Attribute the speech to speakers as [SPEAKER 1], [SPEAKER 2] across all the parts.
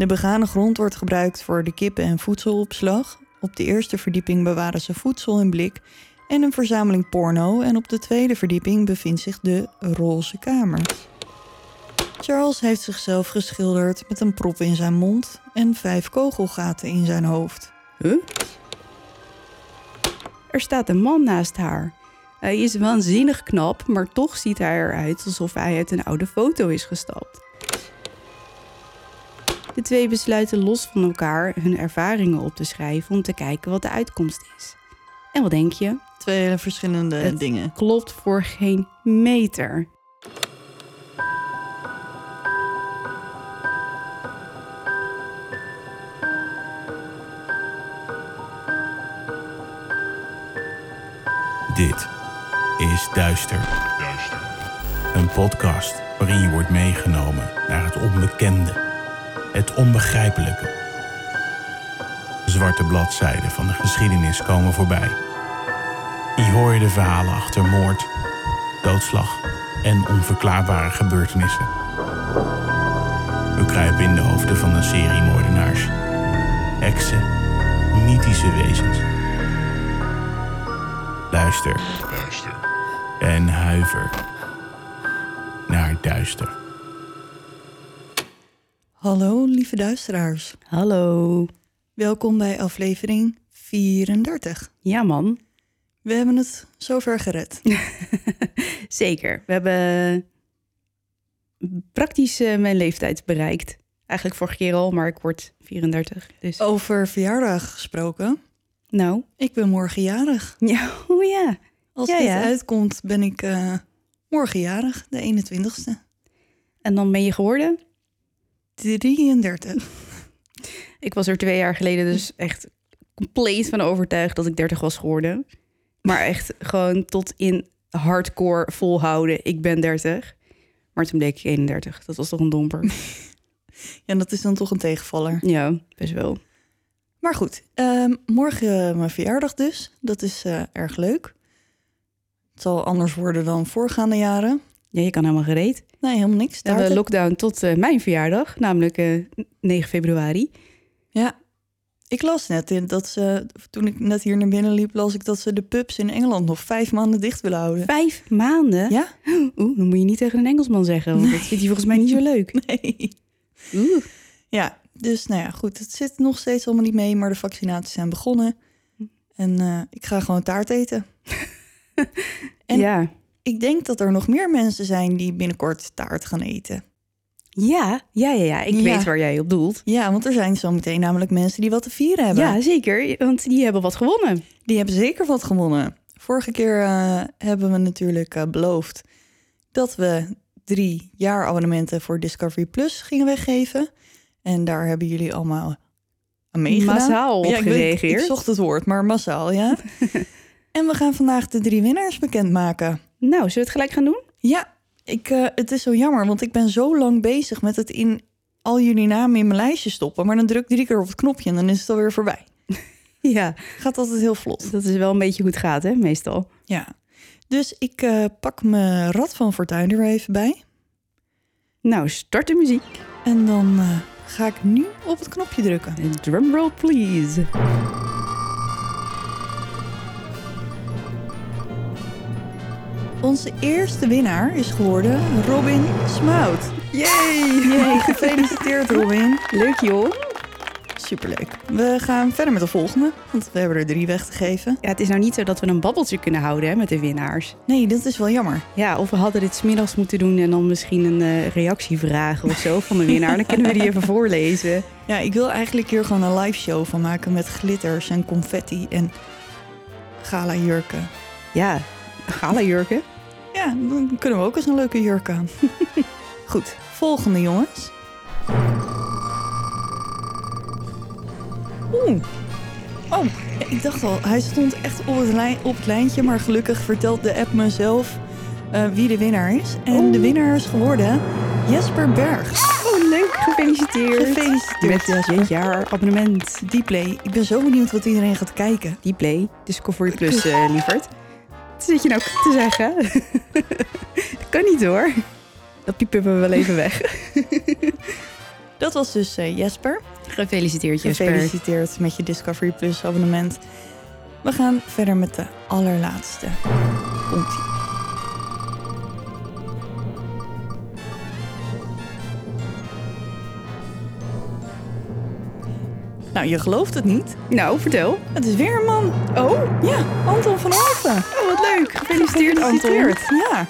[SPEAKER 1] De begane grond wordt gebruikt voor de kippen- en voedselopslag. Op de eerste verdieping bewaren ze voedsel in blik en een verzameling porno. En op de tweede verdieping bevindt zich de roze kamer. Charles heeft zichzelf geschilderd met een prop in zijn mond en vijf kogelgaten in zijn hoofd.
[SPEAKER 2] Huh? Er staat een man naast haar. Hij is waanzinnig knap, maar toch ziet hij eruit alsof hij uit een oude foto is gestapt. De twee besluiten los van elkaar hun ervaringen op te schrijven om te kijken wat de uitkomst is. En wat denk je?
[SPEAKER 1] Twee hele verschillende
[SPEAKER 2] Het-
[SPEAKER 1] dingen.
[SPEAKER 2] Klopt voor geen meter.
[SPEAKER 3] Dit is Duister. Een podcast waarin je wordt meegenomen naar het onbekende, het onbegrijpelijke. Zwarte bladzijden van de geschiedenis komen voorbij. Hier hoor je de verhalen achter moord, doodslag en onverklaarbare gebeurtenissen. We kruipen in de hoofden van een serie moordenaars, heksen, mythische wezens. Luister en huiver naar duister.
[SPEAKER 1] Hallo lieve duisteraars.
[SPEAKER 2] Hallo.
[SPEAKER 1] Welkom bij aflevering 34.
[SPEAKER 2] Ja, man.
[SPEAKER 1] We hebben het zover gered.
[SPEAKER 2] Zeker. We hebben praktisch eh, mijn leeftijd bereikt. Eigenlijk vorige keer al, maar ik word 34. Dus.
[SPEAKER 1] Over verjaardag gesproken.
[SPEAKER 2] Nou,
[SPEAKER 1] Ik ben morgen jarig.
[SPEAKER 2] ja, oh ja.
[SPEAKER 1] Als
[SPEAKER 2] Ja,
[SPEAKER 1] dit
[SPEAKER 2] ja.
[SPEAKER 1] uitkomt ben ik eh, morgen jarig, de 21ste.
[SPEAKER 2] En dan ben je geworden?
[SPEAKER 1] 33.
[SPEAKER 2] Ik was er twee jaar geleden dus echt compleet van overtuigd dat ik 30 was geworden. Maar echt gewoon tot in hardcore volhouden. Ik ben 30. Maar toen bleek ik 31. Dat was toch een domper?
[SPEAKER 1] Ja, dat is dan toch een tegenvaller.
[SPEAKER 2] ja, best wel.
[SPEAKER 1] Maar goed, ehm, morgen mijn verjaardag dus. Dat is eh, erg leuk. Het zal anders worden dan voorgaande jaren.
[SPEAKER 2] Ja, je kan helemaal gereed.
[SPEAKER 1] Nee, helemaal niks.
[SPEAKER 2] We hebben
[SPEAKER 1] Taarten.
[SPEAKER 2] lockdown tot eh, mijn verjaardag, namelijk eh, 9 februari.
[SPEAKER 1] Ja, ik las net in dat ze, toen ik net hier naar binnen liep, las ik dat ze de pubs in Engeland nog vijf maanden dicht willen houden.
[SPEAKER 2] Vijf maanden?
[SPEAKER 1] Ja?
[SPEAKER 2] Oeh, dan moet je niet tegen een Engelsman zeggen, want dat vindt hij volgens mij niet zo leuk.
[SPEAKER 1] Nee.
[SPEAKER 2] Oeh.
[SPEAKER 1] Ja, dus nou ja, goed. Het zit nog steeds allemaal niet mee, maar de vaccinaties zijn begonnen. En eh, ik ga gewoon taart eten. En-
[SPEAKER 2] Ja.
[SPEAKER 1] Ik denk dat er nog meer mensen zijn die binnenkort taart gaan eten.
[SPEAKER 2] Ja, ja, ja, ja. Ik
[SPEAKER 1] Ja.
[SPEAKER 2] weet waar jij op doelt.
[SPEAKER 1] Ja, want er zijn zometeen namelijk mensen die wat te vieren hebben.
[SPEAKER 2] Ja, zeker, want die hebben wat gewonnen.
[SPEAKER 1] Die hebben zeker wat gewonnen. Vorige keer eh, hebben we natuurlijk eh, beloofd dat we drie jaar abonnementen voor Discovery Plus gingen weggeven. En daar hebben jullie allemaal aan meegedaan.
[SPEAKER 2] Massaal op
[SPEAKER 1] Ja, ik, weet-
[SPEAKER 2] gereageerd.
[SPEAKER 1] ik zocht het woord, maar massaal, ja. en we gaan vandaag de drie winnaars bekendmaken.
[SPEAKER 2] Nou, zullen we het gelijk gaan doen?
[SPEAKER 1] Ja, ik, eh, het is zo jammer, want ik ben zo lang bezig met het in al jullie namen in mijn lijstje stoppen. Maar dan druk ik drie keer op het knopje en dan is het alweer voorbij.
[SPEAKER 2] Ja,
[SPEAKER 1] Gaat altijd heel vlot.
[SPEAKER 2] dat is wel een beetje hoe het gaat, hè, meestal.
[SPEAKER 1] Ja. Dus ik eh, pak mijn rad van fortuin er weer even bij.
[SPEAKER 2] Nou, start de muziek.
[SPEAKER 1] En dan eh, ga ik nu op het knopje drukken.
[SPEAKER 2] Drumroll, please.
[SPEAKER 1] Onze eerste winnaar is geworden Robin Smout.
[SPEAKER 2] Yay!
[SPEAKER 1] Jee, gefeliciteerd Robin.
[SPEAKER 2] Leuk, joh.
[SPEAKER 1] Superleuk. We gaan verder met de volgende, want we hebben er drie weg te geven.
[SPEAKER 2] Ja, het is nou niet zo dat we een babbeltje kunnen houden hè, met de winnaars.
[SPEAKER 1] Nee, dat is wel jammer.
[SPEAKER 2] Ja, of we hadden dit 's middags moeten doen en dan misschien een eh, reactie vragen of zo van de winnaar. Dan kunnen we die even voorlezen.
[SPEAKER 1] Ja, ik wil eigenlijk hier gewoon een live show van maken met glitters en confetti en gala jurken.
[SPEAKER 2] Ja, gala jurken.
[SPEAKER 1] Ja, dan kunnen we ook eens een leuke jurk aan. Goed, volgende jongens. Oeh. Oh, ja, ik dacht al, hij stond echt op het, lijn, op het lijntje, maar gelukkig vertelt de app mezelf eh, wie de winnaar is. En de winnaar is geworden Jesper Bergs.
[SPEAKER 2] Oh, leuk. Gefeliciteerd.
[SPEAKER 1] Gefeliciteerd,
[SPEAKER 2] Met dit jaar abonnement.
[SPEAKER 1] Dplay. Ik ben zo benieuwd wat iedereen gaat kijken.
[SPEAKER 2] Die play, Discovery Plus, eh lieverd. Wat zit je nou te zeggen? dat kan niet hoor. Dat piepen we wel even weg.
[SPEAKER 1] Dat was dus eh, Jesper.
[SPEAKER 2] Gefeliciteerd, Jesper.
[SPEAKER 1] Gefeliciteerd met je Discovery Plus abonnement. We gaan verder met de allerlaatste. Komt-ie. Nou, je gelooft het niet.
[SPEAKER 2] Nou, vertel.
[SPEAKER 1] Het is weer een man.
[SPEAKER 2] Oh,
[SPEAKER 1] Ja, Anton van Alphen.
[SPEAKER 2] oh wat leuk. Gefeliciteerd, Anton.
[SPEAKER 1] Ja.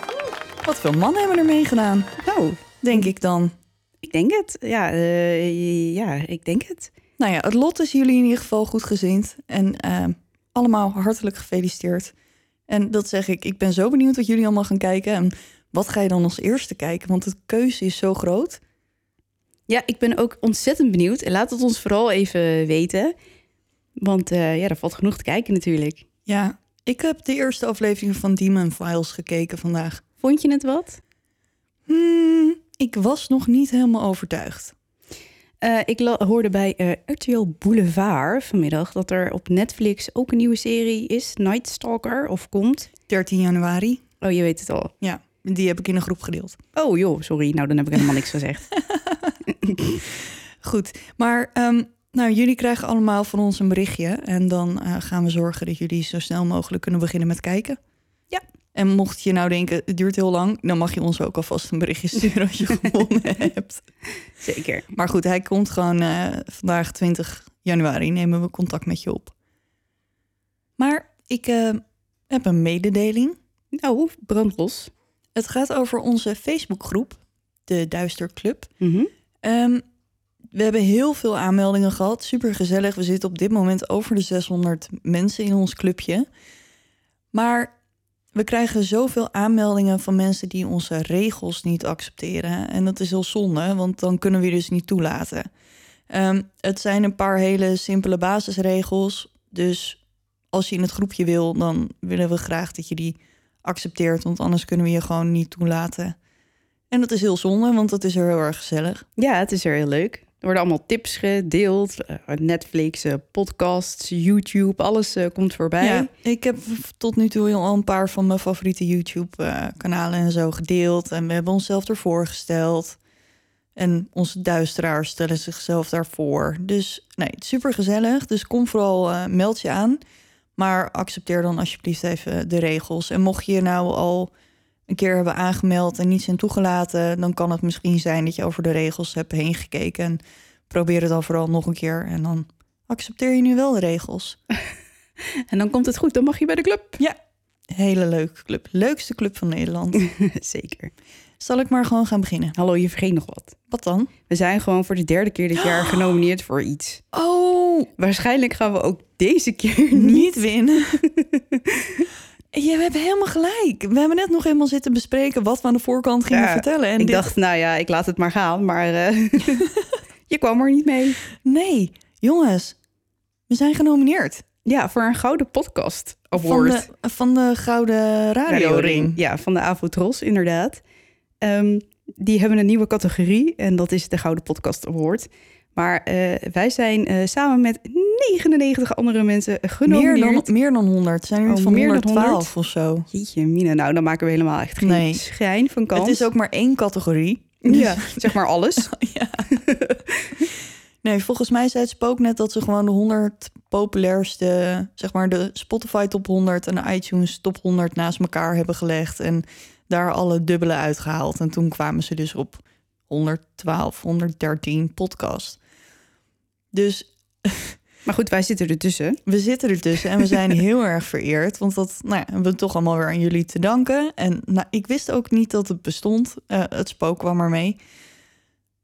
[SPEAKER 1] Wat veel mannen hebben er meegedaan,
[SPEAKER 2] Nou,
[SPEAKER 1] denk ik dan.
[SPEAKER 2] ik denk het. Ja, eh, ja, ik denk het.
[SPEAKER 1] Nou ja, het lot is jullie in ieder geval goed gezind. En eh, allemaal hartelijk gefeliciteerd. En dat zeg ik, ik ben zo benieuwd wat jullie allemaal gaan kijken. En wat ga je dan als eerste kijken? Want de keuze is zo groot.
[SPEAKER 2] Ja, ik ben ook ontzettend benieuwd. En laat het ons vooral even weten. Want eh, ja, er valt genoeg te kijken natuurlijk.
[SPEAKER 1] Ja, ik heb de eerste aflevering van Demon Files gekeken vandaag.
[SPEAKER 2] Vond je het wat?
[SPEAKER 1] Hmm, ik was nog niet helemaal overtuigd.
[SPEAKER 2] Eh, ik hoorde bij eh, RTL Boulevard vanmiddag dat er op Netflix ook een nieuwe serie is, Night Stalker, of komt.
[SPEAKER 1] 13 januari.
[SPEAKER 2] Oh, je weet het al.
[SPEAKER 1] Ja, die heb ik in een groep gedeeld.
[SPEAKER 2] Oh joh, sorry. Nou, dan heb ik helemaal niks gezegd.
[SPEAKER 1] Goed, maar ehm, nou, jullie krijgen allemaal van ons een berichtje. En dan eh, gaan we zorgen dat jullie zo snel mogelijk kunnen beginnen met kijken.
[SPEAKER 2] Ja.
[SPEAKER 1] En mocht je nou denken, het duurt heel lang... dan mag je ons ook alvast een berichtje sturen als je gewonnen hebt.
[SPEAKER 2] Zeker.
[SPEAKER 1] Maar goed, hij komt gewoon eh, vandaag 20 januari. Nemen we contact met je op. Maar ik eh, heb een mededeling.
[SPEAKER 2] Oh, brand los.
[SPEAKER 1] Het gaat over onze Facebookgroep, de Duister Club.
[SPEAKER 2] Mhm.
[SPEAKER 1] Ehm, we hebben heel veel aanmeldingen gehad. Super gezellig. We zitten op dit moment over de 600 mensen in ons clubje. Maar we krijgen zoveel aanmeldingen van mensen die onze regels niet accepteren. En dat is heel zonde, want dan kunnen we je dus niet toelaten. Ehm, het zijn een paar hele simpele basisregels. Dus als je in het groepje wil, dan willen we graag dat je die accepteert. Want anders kunnen we je gewoon niet toelaten. En dat is heel zonde, want dat is er heel erg gezellig.
[SPEAKER 2] Ja, het is er heel leuk. Er worden allemaal tips gedeeld. eh, Netflix, eh, podcasts, YouTube, alles eh, komt voorbij.
[SPEAKER 1] Ja, ik heb tot nu toe al een paar van mijn favoriete YouTube-kanalen en zo gedeeld. En we hebben onszelf ervoor gesteld. En onze duisteraars stellen zichzelf daarvoor. Dus nee, super gezellig. Dus kom vooral, eh, meld je aan. Maar accepteer dan alsjeblieft even de regels. En mocht je je nou al een keer hebben aangemeld en niet zijn toegelaten, dan kan het misschien zijn dat je over de regels hebt heen gekeken. En probeer het dan vooral nog een keer. En dan accepteer je nu wel de regels.
[SPEAKER 2] En dan komt het goed, dan mag je bij de club.
[SPEAKER 1] Ja, hele leuke club. Leukste club van Nederland.
[SPEAKER 2] Zeker.
[SPEAKER 1] Zal ik maar gewoon gaan beginnen?
[SPEAKER 2] Hallo, je vergeet nog wat.
[SPEAKER 1] Wat dan?
[SPEAKER 2] We zijn gewoon voor de derde keer dit jaar genomineerd voor iets.
[SPEAKER 1] Oh,
[SPEAKER 2] Waarschijnlijk gaan we ook deze keer niet.
[SPEAKER 1] niet winnen. Je hebt helemaal gelijk. We hebben net nog helemaal zitten bespreken wat we aan de voorkant gingen
[SPEAKER 2] Ja,
[SPEAKER 1] vertellen. En
[SPEAKER 2] ik
[SPEAKER 1] dit-
[SPEAKER 2] dacht, nou ja, ik laat het maar gaan. Maar eh, je kwam er niet mee.
[SPEAKER 1] nee, jongens, we zijn genomineerd.
[SPEAKER 2] Ja, voor een gouden podcast
[SPEAKER 1] Van
[SPEAKER 2] award.
[SPEAKER 1] de, van de Gouden Radio-ring.
[SPEAKER 2] Ja, van de Avotros, inderdaad. Ehm, die hebben een nieuwe categorie en dat is de Gouden Podcast Award. Maar eh, wij zijn eh, samen met 99 andere mensen
[SPEAKER 1] Meer
[SPEAKER 2] genomineerd.
[SPEAKER 1] dan, meer dan 100. Zijn er
[SPEAKER 2] Oh,
[SPEAKER 1] van
[SPEAKER 2] meer dan
[SPEAKER 1] 112
[SPEAKER 2] 100?
[SPEAKER 1] of zo.
[SPEAKER 2] Jeetje, Mina, nou dan maken we helemaal echt geen
[SPEAKER 1] Nee.
[SPEAKER 2] schijn van kans.
[SPEAKER 1] Het is ook maar één categorie.
[SPEAKER 2] ja, zeg maar alles.
[SPEAKER 1] Nee, volgens mij zei het spook net dat ze gewoon de 100 populairste, zeg maar de Spotify top 100 en de iTunes top 100 naast elkaar hebben gelegd en daar alle dubbele uitgehaald. En toen kwamen ze dus op 112, 113 podcast. Dus
[SPEAKER 2] Maar goed, wij zitten ertussen.
[SPEAKER 1] we zitten ertussen en we zijn heel erg vereerd, want dat nou ja, hebben we toch allemaal weer aan jullie te danken. En nou, ik wist ook niet dat het bestond. Eh, het spook kwam ermee.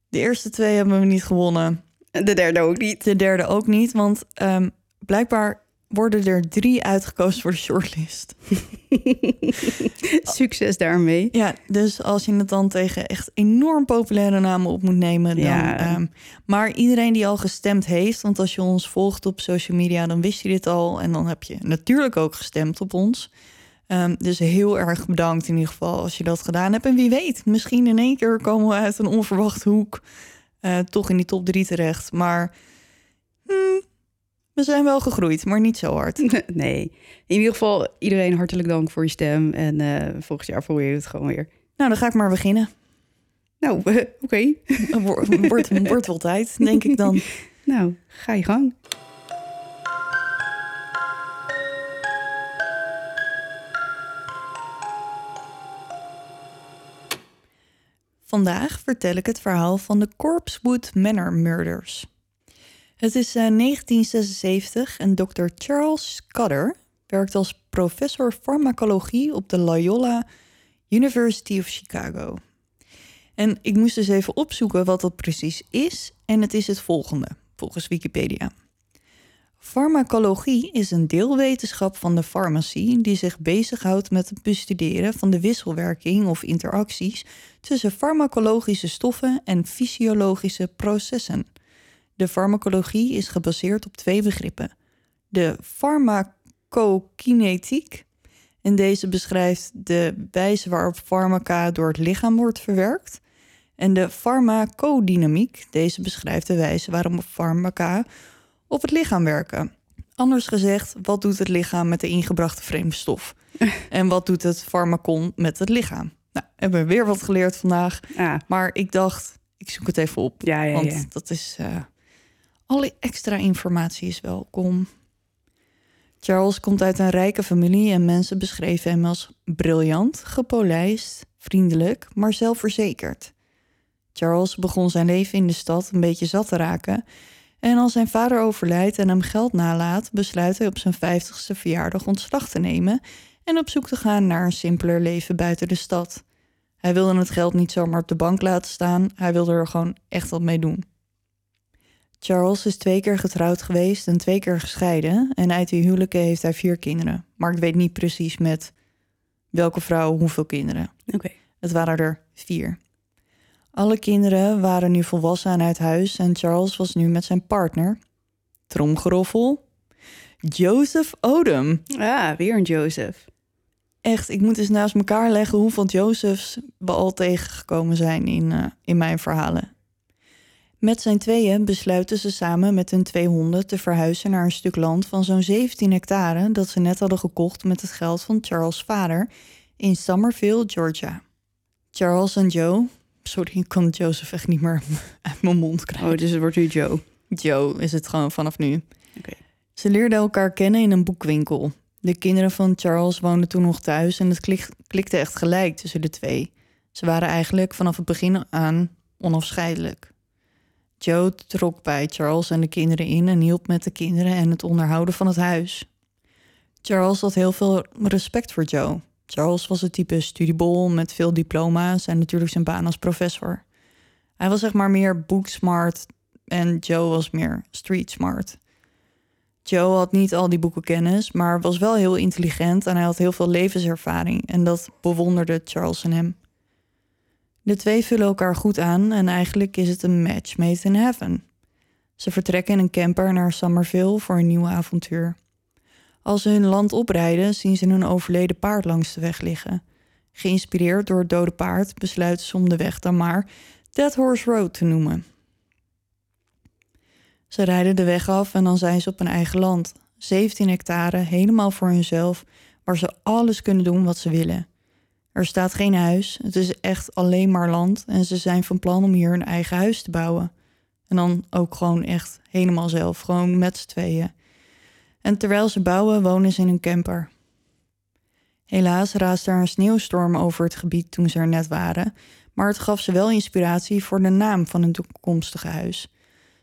[SPEAKER 1] De eerste twee hebben we niet gewonnen.
[SPEAKER 2] De derde ook niet.
[SPEAKER 1] De derde ook niet, want ehm, blijkbaar worden er drie uitgekozen voor de shortlist.
[SPEAKER 2] Succes daarmee.
[SPEAKER 1] Ja, dus als je het dan tegen echt enorm populaire namen op moet nemen, dan.
[SPEAKER 2] Ja.
[SPEAKER 1] ehm, maar iedereen die al gestemd heeft, want als je ons volgt op social media, dan wist je dit al. En dan heb je natuurlijk ook gestemd op ons. Ehm, dus heel erg bedankt in ieder geval als je dat gedaan hebt. En wie weet, misschien in één keer komen we uit een onverwachte hoek eh, toch in die top drie terecht. Maar hmm, we zijn wel gegroeid, maar niet zo hard.
[SPEAKER 2] Nee. In ieder geval, iedereen hartelijk dank voor je stem. En eh, volgend jaar probeer je het gewoon weer.
[SPEAKER 1] Nou, dan ga ik maar beginnen.
[SPEAKER 2] Nou, oké.
[SPEAKER 1] Wordt wordt wordt wel tijd, denk ik dan.
[SPEAKER 2] Nou, ga je gang.
[SPEAKER 1] Vandaag vertel ik het verhaal van de Corpsewood Manor Murders. Het is eh, 1976 en Dr. Charles Scudder werkt als professor farmacologie op de Loyola University of Chicago. En ik moest dus even opzoeken wat dat precies is en het is het volgende, volgens Wikipedia. Farmacologie is een deelwetenschap van de farmacie die zich bezighoudt met het bestuderen van de wisselwerking of interacties tussen farmacologische stoffen en fysiologische processen. De farmacologie is gebaseerd op twee begrippen: de farmacokinetiek, en deze beschrijft de wijze waarop farmaca door het lichaam wordt verwerkt, en de farmacodynamiek, deze beschrijft de wijze waarop farmaca op het lichaam werken. Anders gezegd, wat doet het lichaam met de ingebrachte vreemde stof? en wat doet het farmacon met het lichaam? Nou, hebben we weer wat geleerd vandaag. Maar ik dacht, ik zoek het even op.
[SPEAKER 2] ja, ja,
[SPEAKER 1] want dat is. eh, alle extra informatie is welkom. Charles komt uit een rijke familie en mensen beschreven hem als briljant, gepolijst, vriendelijk, maar zelfverzekerd. Charles begon zijn leven in de stad een beetje zat te raken. En als zijn vader overlijdt en hem geld nalaat, besluit hij op zijn 50ste verjaardag ontslag te nemen en op zoek te gaan naar een simpeler leven buiten de stad. Hij wilde het geld niet zomaar op de bank laten staan, hij wilde er gewoon echt wat mee doen. Charles is twee keer getrouwd geweest en twee keer gescheiden. En uit die huwelijken heeft hij vier kinderen. Maar ik weet niet precies met welke vrouw hoeveel kinderen.
[SPEAKER 2] Oké.
[SPEAKER 1] Het waren er vier. Alle kinderen waren nu volwassen en uit huis en Charles was nu met zijn partner, tromgeroffel, Joseph Odom.
[SPEAKER 2] Ah, weer een Joseph.
[SPEAKER 1] Echt, ik moet eens naast elkaar leggen hoeveel Josephs we al tegengekomen zijn in, eh, in mijn verhalen. Met zijn tweeën besluiten ze samen met hun twee honden te verhuizen naar een stuk land van zo'n 17 hectare dat ze net hadden gekocht met het geld van Charles' vader in Somerville, Georgia. Charles en Joe, sorry, ik kan Joseph echt niet meer uit mijn mond krijgen.
[SPEAKER 2] Oh, dus het wordt nu Joe.
[SPEAKER 1] Joe is het gewoon vanaf nu.
[SPEAKER 2] Oké.
[SPEAKER 1] Ze leerden elkaar kennen in een boekwinkel. De kinderen van Charles woonden toen nog thuis en het klik- klikte echt gelijk tussen de twee. Ze waren eigenlijk vanaf het begin aan onafscheidelijk. Joe trok bij Charles en de kinderen in en hielp met de kinderen en het onderhouden van het huis. Charles had heel veel respect voor Joe. Charles was het type studiebol met veel diploma's en natuurlijk zijn baan als professor. Hij was zeg maar meer booksmart en Joe was meer street smart. Joe had niet al die boekenkennis, maar was wel heel intelligent en hij had heel veel levenservaring en dat bewonderde Charles en hem. De twee vullen elkaar goed aan en eigenlijk is het een match made in heaven. Ze vertrekken in een camper naar Somerville voor een nieuw avontuur. Als ze hun land oprijden, zien ze hun overleden paard langs de weg liggen. Geïnspireerd door het dode paard besluiten ze om de weg dan maar Dead Horse Road te noemen. Ze rijden de weg af en dan zijn ze op een eigen land. 17 hectare, helemaal voor hunzelf, waar ze alles kunnen doen wat ze willen. Er staat geen huis, het is echt alleen maar land en ze zijn van plan om hier een eigen huis te bouwen. En dan ook gewoon echt helemaal zelf, gewoon met z'n tweeën. En terwijl ze bouwen, wonen ze in een camper. Helaas raasde er een sneeuwstorm over het gebied toen ze er net waren, maar het gaf ze wel inspiratie voor de naam van hun toekomstige huis.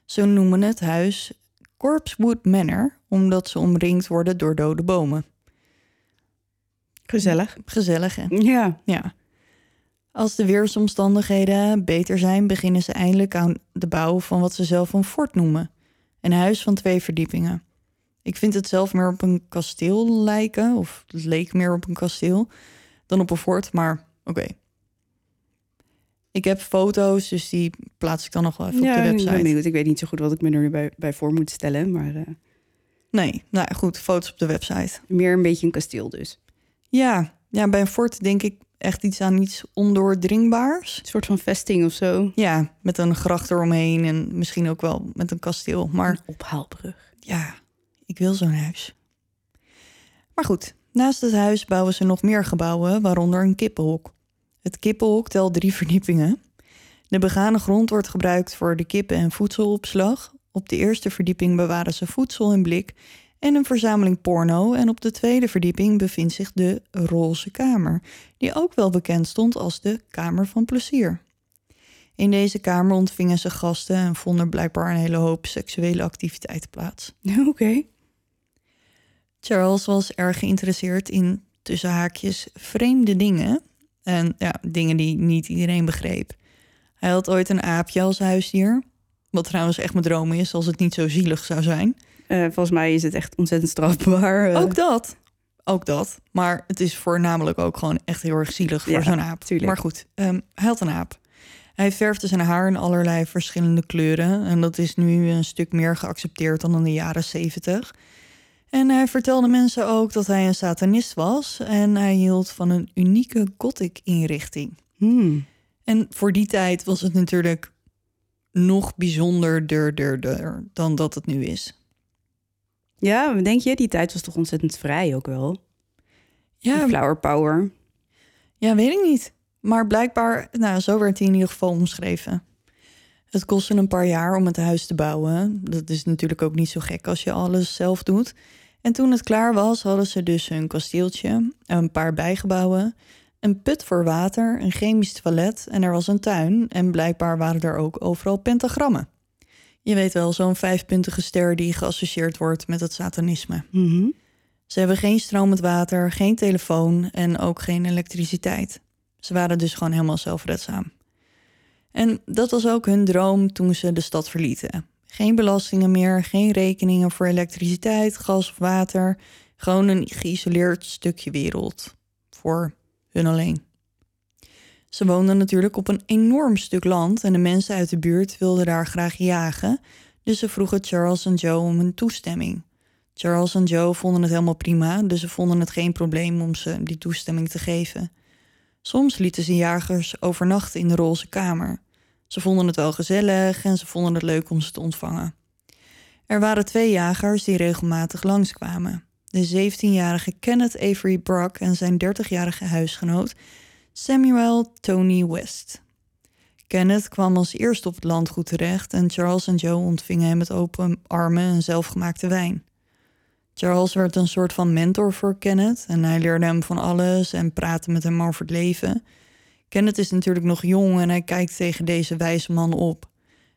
[SPEAKER 1] Ze noemen het huis Corpsewood Manor, omdat ze omringd worden door dode bomen.
[SPEAKER 2] Gezellig.
[SPEAKER 1] Gezellig, hè?
[SPEAKER 2] Ja.
[SPEAKER 1] Ja. Als de weersomstandigheden beter zijn, beginnen ze eindelijk aan de bouw van wat ze zelf een fort noemen. Een huis van twee verdiepingen. Ik vind het zelf meer op een kasteel lijken, of het leek meer op een kasteel, dan op een fort, maar oké. Ik heb foto's, dus die plaats ik dan nog wel even
[SPEAKER 2] ja,
[SPEAKER 1] op de
[SPEAKER 2] ik ben
[SPEAKER 1] website.
[SPEAKER 2] benieuwd. Ik weet niet zo goed wat ik me er nu bij, bij voor moet stellen. Maar eh,
[SPEAKER 1] Nee, nou ja, goed, foto's op de website.
[SPEAKER 2] meer een beetje een kasteel dus.
[SPEAKER 1] Ja, ja, bij een fort denk ik echt iets aan iets ondoordringbaars.
[SPEAKER 2] Een soort van vesting of zo.
[SPEAKER 1] Ja, met een gracht eromheen en misschien ook wel met een kasteel. Maar
[SPEAKER 2] Een ophaalbrug.
[SPEAKER 1] ja, ik wil zo'n huis. Maar goed, naast het huis bouwen ze nog meer gebouwen, waaronder een kippenhok. Het kippenhok telt drie verdiepingen. De begane grond wordt gebruikt voor de kippen- en voedselopslag. Op de eerste verdieping bewaren ze voedsel in blik en een verzameling porno. En op de tweede verdieping bevindt zich de Roze Kamer, die ook wel bekend stond als de Kamer van Plezier. In deze kamer ontvingen ze gasten en vonden blijkbaar een hele hoop seksuele activiteiten plaats.
[SPEAKER 2] Oké.
[SPEAKER 1] Charles was erg geïnteresseerd in tussen haakjes vreemde dingen. En ja, dingen die niet iedereen begreep. Hij had ooit een aapje als huisdier. Wat trouwens echt mijn droom is als het niet zo zielig zou zijn.
[SPEAKER 2] Eh, volgens mij is het echt ontzettend strafbaar. eh.
[SPEAKER 1] Ook dat. Ook dat. Maar het is voornamelijk ook gewoon echt heel erg zielig voor
[SPEAKER 2] Ja,
[SPEAKER 1] zo'n aap.
[SPEAKER 2] tuurlijk.
[SPEAKER 1] Maar goed, ehm, hij had een aap. Hij verfde zijn haar in allerlei verschillende kleuren. En dat is nu een stuk meer geaccepteerd dan in de jaren zeventig. En hij vertelde mensen ook dat hij een satanist was. En hij hield van een unieke gothic inrichting.
[SPEAKER 2] Hmm.
[SPEAKER 1] En voor die tijd was het natuurlijk nog bijzonderder dan dat het nu is.
[SPEAKER 2] Ja, denk je? Die tijd was toch ontzettend vrij ook wel?
[SPEAKER 1] Ja,
[SPEAKER 2] Flower power.
[SPEAKER 1] Ja, weet ik niet. Maar blijkbaar, nou, zo werd hij in ieder geval omschreven. Het kostte een paar jaar om het huis te bouwen. Dat is natuurlijk ook niet zo gek als je alles zelf doet. En toen het klaar was, hadden ze dus een kasteeltje, een paar bijgebouwen, een put voor water, een chemisch toilet en er was een tuin. En blijkbaar waren er ook overal pentagrammen. Je weet wel, zo'n vijfpuntige ster die geassocieerd wordt met het satanisme.
[SPEAKER 2] Mhm.
[SPEAKER 1] Ze hebben geen stromend water, geen telefoon en ook geen elektriciteit. Ze waren dus gewoon helemaal zelfredzaam. En dat was ook hun droom toen ze de stad verlieten. Geen belastingen meer, geen rekeningen voor elektriciteit, gas of water. Gewoon een geïsoleerd stukje wereld. Voor hun alleen. Ze woonden natuurlijk op een enorm stuk land en de mensen uit de buurt wilden daar graag jagen. Dus ze vroegen Charles en Joe om hun toestemming. Charles en Joe vonden het helemaal prima, dus ze vonden het geen probleem om ze die toestemming te geven. Soms lieten ze jagers overnachten in de roze kamer. Ze vonden het wel gezellig en ze vonden het leuk om ze te ontvangen. Er waren twee jagers die regelmatig langskwamen. De 17-jarige Kenneth Avery Brock en zijn 30-jarige huisgenoot Samuel Tony West. Kenneth kwam als eerste op het landgoed terecht en Charles en Joe ontvingen hem met open armen en zelfgemaakte wijn. Charles werd een soort van mentor voor Kenneth en hij leerde hem van alles en praatte met hem over het leven. Kenneth is natuurlijk nog jong en hij kijkt tegen deze wijze man op.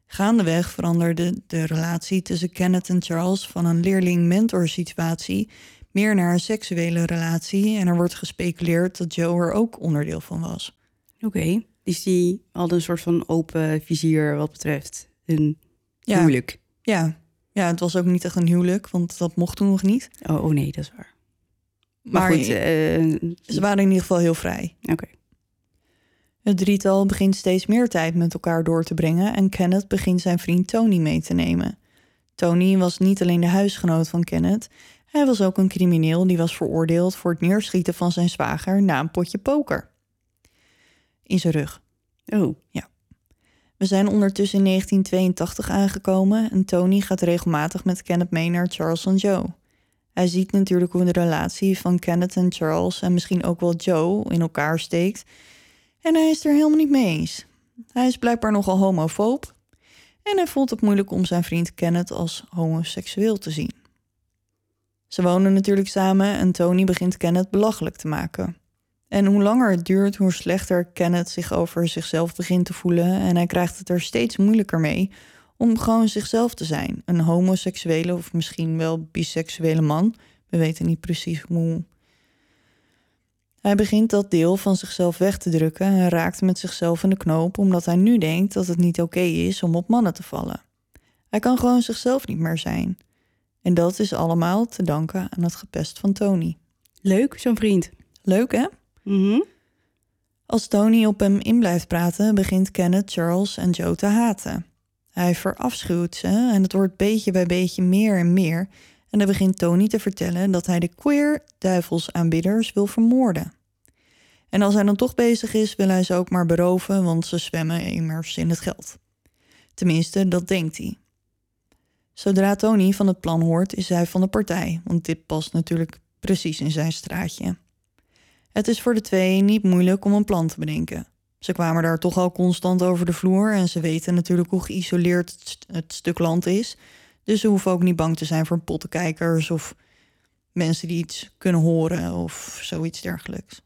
[SPEAKER 1] Gaandeweg veranderde de relatie tussen Kenneth en Charles van een leerling-mentor situatie meer naar een seksuele relatie en er wordt gespeculeerd dat Joe er ook onderdeel van was.
[SPEAKER 2] Oké. Dus die hadden een soort van open vizier wat betreft hun
[SPEAKER 1] Ja.
[SPEAKER 2] huwelijk.
[SPEAKER 1] Ja, ja, het was ook niet echt een huwelijk, want dat mocht toen nog niet.
[SPEAKER 2] Oh, oh nee, dat is waar. Maar,
[SPEAKER 1] Maar,
[SPEAKER 2] goed, eh,
[SPEAKER 1] ze waren in ieder geval heel vrij.
[SPEAKER 2] oké.
[SPEAKER 1] Het drietal begint steeds meer tijd met elkaar door te brengen en Kenneth begint zijn vriend Tony mee te nemen. Tony was niet alleen de huisgenoot van Kenneth, hij was ook een crimineel die was veroordeeld voor het neerschieten van zijn zwager na een potje poker. In zijn rug.
[SPEAKER 2] Oh,
[SPEAKER 1] We zijn ondertussen in 1982 aangekomen en Tony gaat regelmatig met Kenneth mee naar Charles en Joe. Hij ziet natuurlijk hoe de relatie van Kenneth en Charles en misschien ook wel Joe in elkaar steekt. En hij is er helemaal niet mee eens. Hij is blijkbaar nogal homofoob en hij vond het moeilijk om zijn vriend Kenneth als homoseksueel te zien. Ze wonen natuurlijk samen en Tony begint Kenneth belachelijk te maken. En hoe langer het duurt, hoe slechter Kenneth zich over zichzelf begint te voelen. En hij krijgt het er steeds moeilijker mee om gewoon zichzelf te zijn. Een homoseksuele of misschien wel biseksuele man. We weten niet precies hoe. Hij begint dat deel van zichzelf weg te drukken en raakt met zichzelf in de knoop omdat hij nu denkt dat het niet oké is om op mannen te vallen. Hij kan gewoon zichzelf niet meer zijn. En dat is allemaal te danken aan het gepest van Tony.
[SPEAKER 2] leuk, zo'n vriend.
[SPEAKER 1] Leuk hè?
[SPEAKER 2] Mhm.
[SPEAKER 1] Als Tony op hem in blijft praten, begint Kenneth Charles en Joe te haten. Hij verafschuwt ze en het wordt beetje bij beetje meer en meer. En dan begint Tony te vertellen dat hij de queer duivelsaanbidders wil vermoorden. En als hij dan toch bezig is, wil hij ze ook maar beroven, want ze zwemmen immers in het geld. Tenminste, dat denkt hij. Zodra Tony van het plan hoort, is hij van de partij, want dit past natuurlijk precies in zijn straatje. Het is voor de twee niet moeilijk om een plan te bedenken. Ze kwamen daar toch al constant over de vloer en ze weten natuurlijk hoe geïsoleerd het, st- het stuk land is. Dus ze hoeven ook niet bang te zijn voor pottenkijkers of mensen die iets kunnen horen of zoiets dergelijks.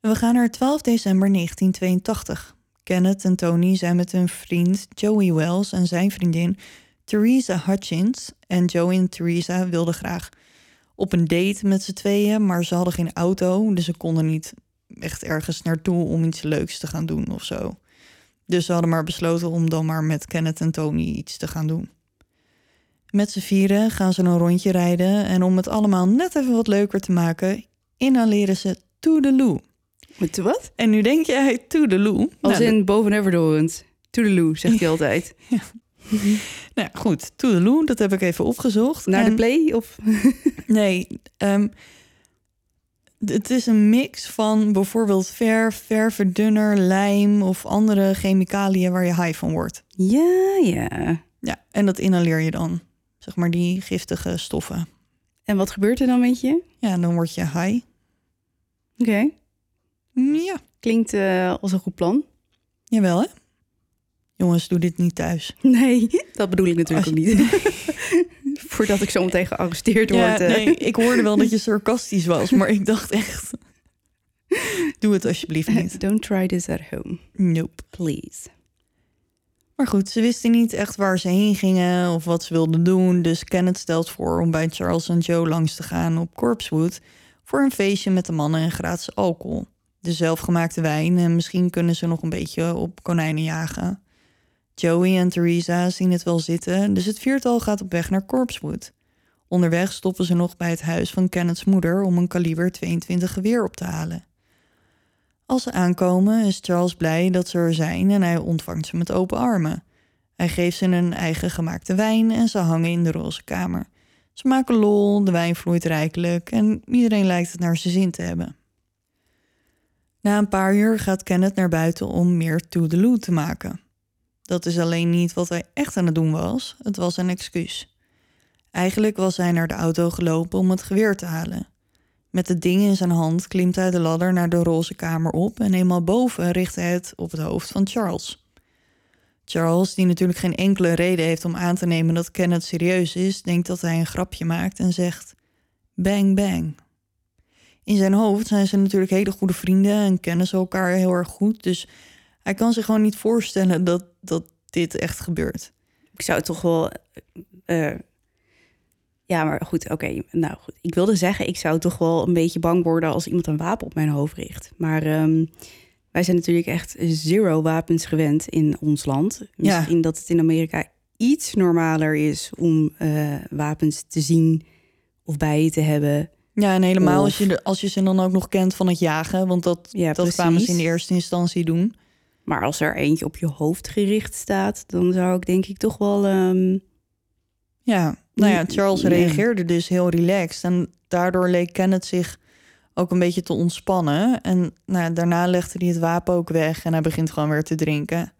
[SPEAKER 1] We gaan naar 12 december 1982. Kenneth en Tony zijn met hun vriend Joey Wells en zijn vriendin Theresa Hutchins. En Joey en Theresa wilden graag op een date met z'n tweeën, maar ze hadden geen auto, dus ze konden niet echt ergens naartoe om iets leuks te gaan doen of zo. Dus ze hadden maar besloten om dan maar met Kenneth en Tony iets te gaan doen. Met z'n vieren gaan ze een rondje rijden en om het allemaal net even wat leuker te maken, inhaleren ze Toedeloe.
[SPEAKER 2] Met wat?
[SPEAKER 1] En nu denk jij Toedeloe.
[SPEAKER 2] Als
[SPEAKER 1] Nou,
[SPEAKER 2] in boven Everdoorend. Toedeloe, zegt hij altijd.
[SPEAKER 1] Nou ja, goed, Toedeloe, dat heb ik even opgezocht.
[SPEAKER 2] Naar de play? Of...
[SPEAKER 1] Nee, ehm, het is een mix van bijvoorbeeld verf, ververdunner, lijm of andere chemicaliën waar je high van wordt.
[SPEAKER 2] Ja, ja.
[SPEAKER 1] Ja, en dat inhaleer je dan. Zeg maar die giftige stoffen.
[SPEAKER 2] En wat gebeurt er dan met je?
[SPEAKER 1] Ja, dan word je high.
[SPEAKER 2] Oké.
[SPEAKER 1] Ja,
[SPEAKER 2] Klinkt eh, als een goed plan.
[SPEAKER 1] jawel hè? Jongens, doe dit niet thuis.
[SPEAKER 2] Nee, dat bedoel ik natuurlijk ook niet. Voordat ik zo meteen gearresteerd
[SPEAKER 1] Ja,
[SPEAKER 2] word. eh.
[SPEAKER 1] nee, ik hoorde wel dat je sarcastisch was, maar ik dacht echt... Doe het alsjeblieft niet.
[SPEAKER 2] Don't try this at home,
[SPEAKER 1] Nope.
[SPEAKER 2] please.
[SPEAKER 1] Maar goed, ze wisten niet echt waar ze heen gingen of wat ze wilden doen. Dus Kenneth stelt voor om bij Charles en Joe langs te gaan op Corpsewood... voor een feestje met de mannen en gratis alcohol. De zelfgemaakte wijn en misschien kunnen ze nog een beetje op konijnen jagen. Joey en Theresa zien het wel zitten, dus het viertal gaat op weg naar Corpsewood. Onderweg stoppen ze nog bij het huis van Kenneth's moeder om een kaliber 22 geweer op te halen. Als ze aankomen is Charles blij dat ze er zijn en hij ontvangt ze met open armen. Hij geeft ze een eigen gemaakte wijn en ze hangen in de roze kamer. Ze maken lol, de wijn vloeit rijkelijk en iedereen lijkt het naar zijn zin te hebben. Na een paar uur gaat Kenneth naar buiten om meer toedeloe te maken. Dat is alleen niet wat hij echt aan het doen was, het was een excuus. Eigenlijk was hij naar de auto gelopen om het geweer te halen. Met het ding in zijn hand klimt hij de ladder naar de roze kamer op en eenmaal boven richt hij het op het hoofd van Charles. Charles, die natuurlijk geen enkele reden heeft om aan te nemen dat Kenneth serieus is, denkt dat hij een grapje maakt en zegt: Bang, bang. In zijn hoofd zijn ze natuurlijk hele goede vrienden en kennen ze elkaar heel erg goed, dus hij kan zich gewoon niet voorstellen dat, dat dit echt gebeurt.
[SPEAKER 2] Ik zou toch wel. eh, ja, maar goed, oké. Nou goed. Ik wilde zeggen, ik zou toch wel een beetje bang worden als iemand een wapen op mijn hoofd richt. Maar ehm, wij zijn natuurlijk echt zero wapens gewend in ons land.
[SPEAKER 1] Ja.
[SPEAKER 2] Misschien dat het in Amerika iets normaler is om eh, wapens te zien of bij je te hebben.
[SPEAKER 1] Ja, en helemaal
[SPEAKER 2] Of-
[SPEAKER 1] als je, als je ze dan ook nog kent van het jagen, want dat,
[SPEAKER 2] Ja,
[SPEAKER 1] dat kwamen ze in de eerste instantie doen.
[SPEAKER 2] Maar als er eentje op je hoofd gericht staat, dan zou ik denk ik toch wel. ehm,
[SPEAKER 1] Ja, nou ja, Charles reageerde dus heel relaxed. En daardoor leek Kenneth zich ook een beetje te ontspannen. En nou, daarna legde hij het wapen ook weg en hij begint gewoon weer te drinken.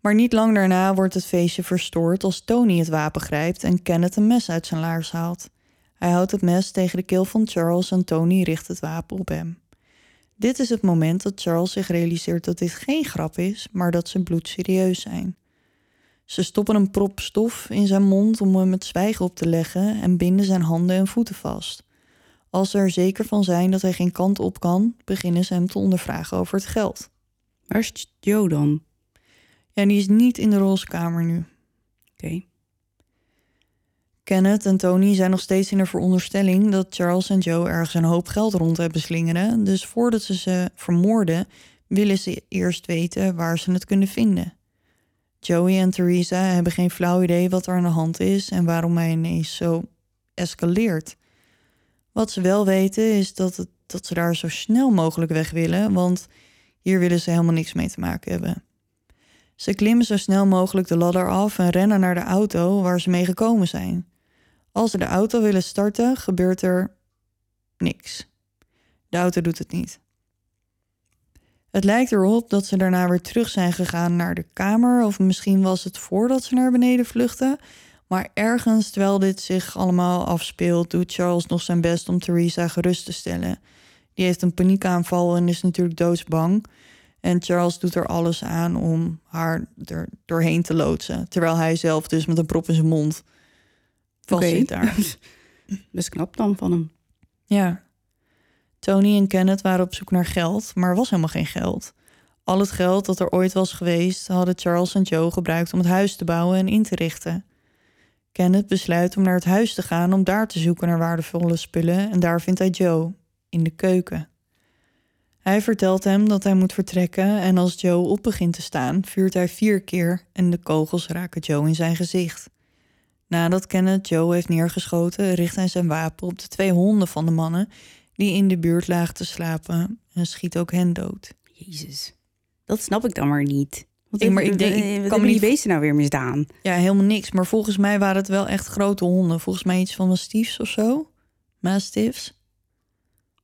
[SPEAKER 1] Maar niet lang daarna wordt het feestje verstoord als Tony het wapen grijpt en Kenneth een mes uit zijn laars haalt. Hij houdt het mes tegen de keel van Charles en Tony richt het wapen op hem. Dit is het moment dat Charles zich realiseert dat dit geen grap is, maar dat ze bloedserieus zijn. Ze stoppen een prop stof in zijn mond om hem het zwijgen op te leggen en binden zijn handen en voeten vast. Als ze er zeker van zijn dat hij geen kant op kan, beginnen ze hem te ondervragen over het geld.
[SPEAKER 2] waar is Joe dan?
[SPEAKER 1] Ja, die is niet in de roze kamer nu.
[SPEAKER 2] Oké.
[SPEAKER 1] Kenneth en Tony zijn nog steeds in de veronderstelling dat Charles en Joe ergens een hoop geld rond hebben slingeren. Dus voordat ze ze vermoorden, willen ze eerst weten waar ze het kunnen vinden. Joey en Theresa hebben geen flauw idee wat er aan de hand is en waarom hij ineens zo escaleert. Wat ze wel weten is dat, het, dat ze daar zo snel mogelijk weg willen, want hier willen ze helemaal niks mee te maken hebben. Ze klimmen zo snel mogelijk de ladder af en rennen naar de auto waar ze mee gekomen zijn. Als ze de auto willen starten, gebeurt er niks. De auto doet het niet. Het lijkt erop dat ze daarna weer terug zijn gegaan naar de kamer, of misschien was het voordat ze naar beneden vluchtten. Maar ergens terwijl dit zich allemaal afspeelt, doet Charles nog zijn best om Theresa gerust te stellen. Die heeft een paniekaanval en is natuurlijk doodsbang. En Charles doet er alles aan om haar er doorheen te loodsen. Terwijl hij zelf dus met een prop in zijn mond
[SPEAKER 2] Oké.
[SPEAKER 1] zit daar.
[SPEAKER 2] Best knap dan van hem.
[SPEAKER 1] Ja. Tony en Kenneth waren op zoek naar geld, maar er was helemaal geen geld. Al het geld dat er ooit was geweest, hadden Charles en Joe gebruikt om het huis te bouwen en in te richten. Kenneth besluit om naar het huis te gaan om daar te zoeken naar waardevolle spullen en daar vindt hij Joe, in de keuken. Hij vertelt hem dat hij moet vertrekken en als Joe op begint te staan, vuurt hij vier keer en de kogels raken Joe in zijn gezicht. Nadat Kenneth Joe heeft neergeschoten, richt hij zijn wapen op de twee honden van de mannen die in de buurt lagen te slapen en schiet ook hen dood.
[SPEAKER 2] Jezus. Dat snap ik dan maar niet. Want
[SPEAKER 1] Ik- maar ik denk- ik
[SPEAKER 2] wat
[SPEAKER 1] kan
[SPEAKER 2] die beesten nou weer misdaan?
[SPEAKER 1] Ja, helemaal niks, maar volgens mij waren het wel echt grote honden. Volgens mij iets van mastiefs of zo. Mastiffs.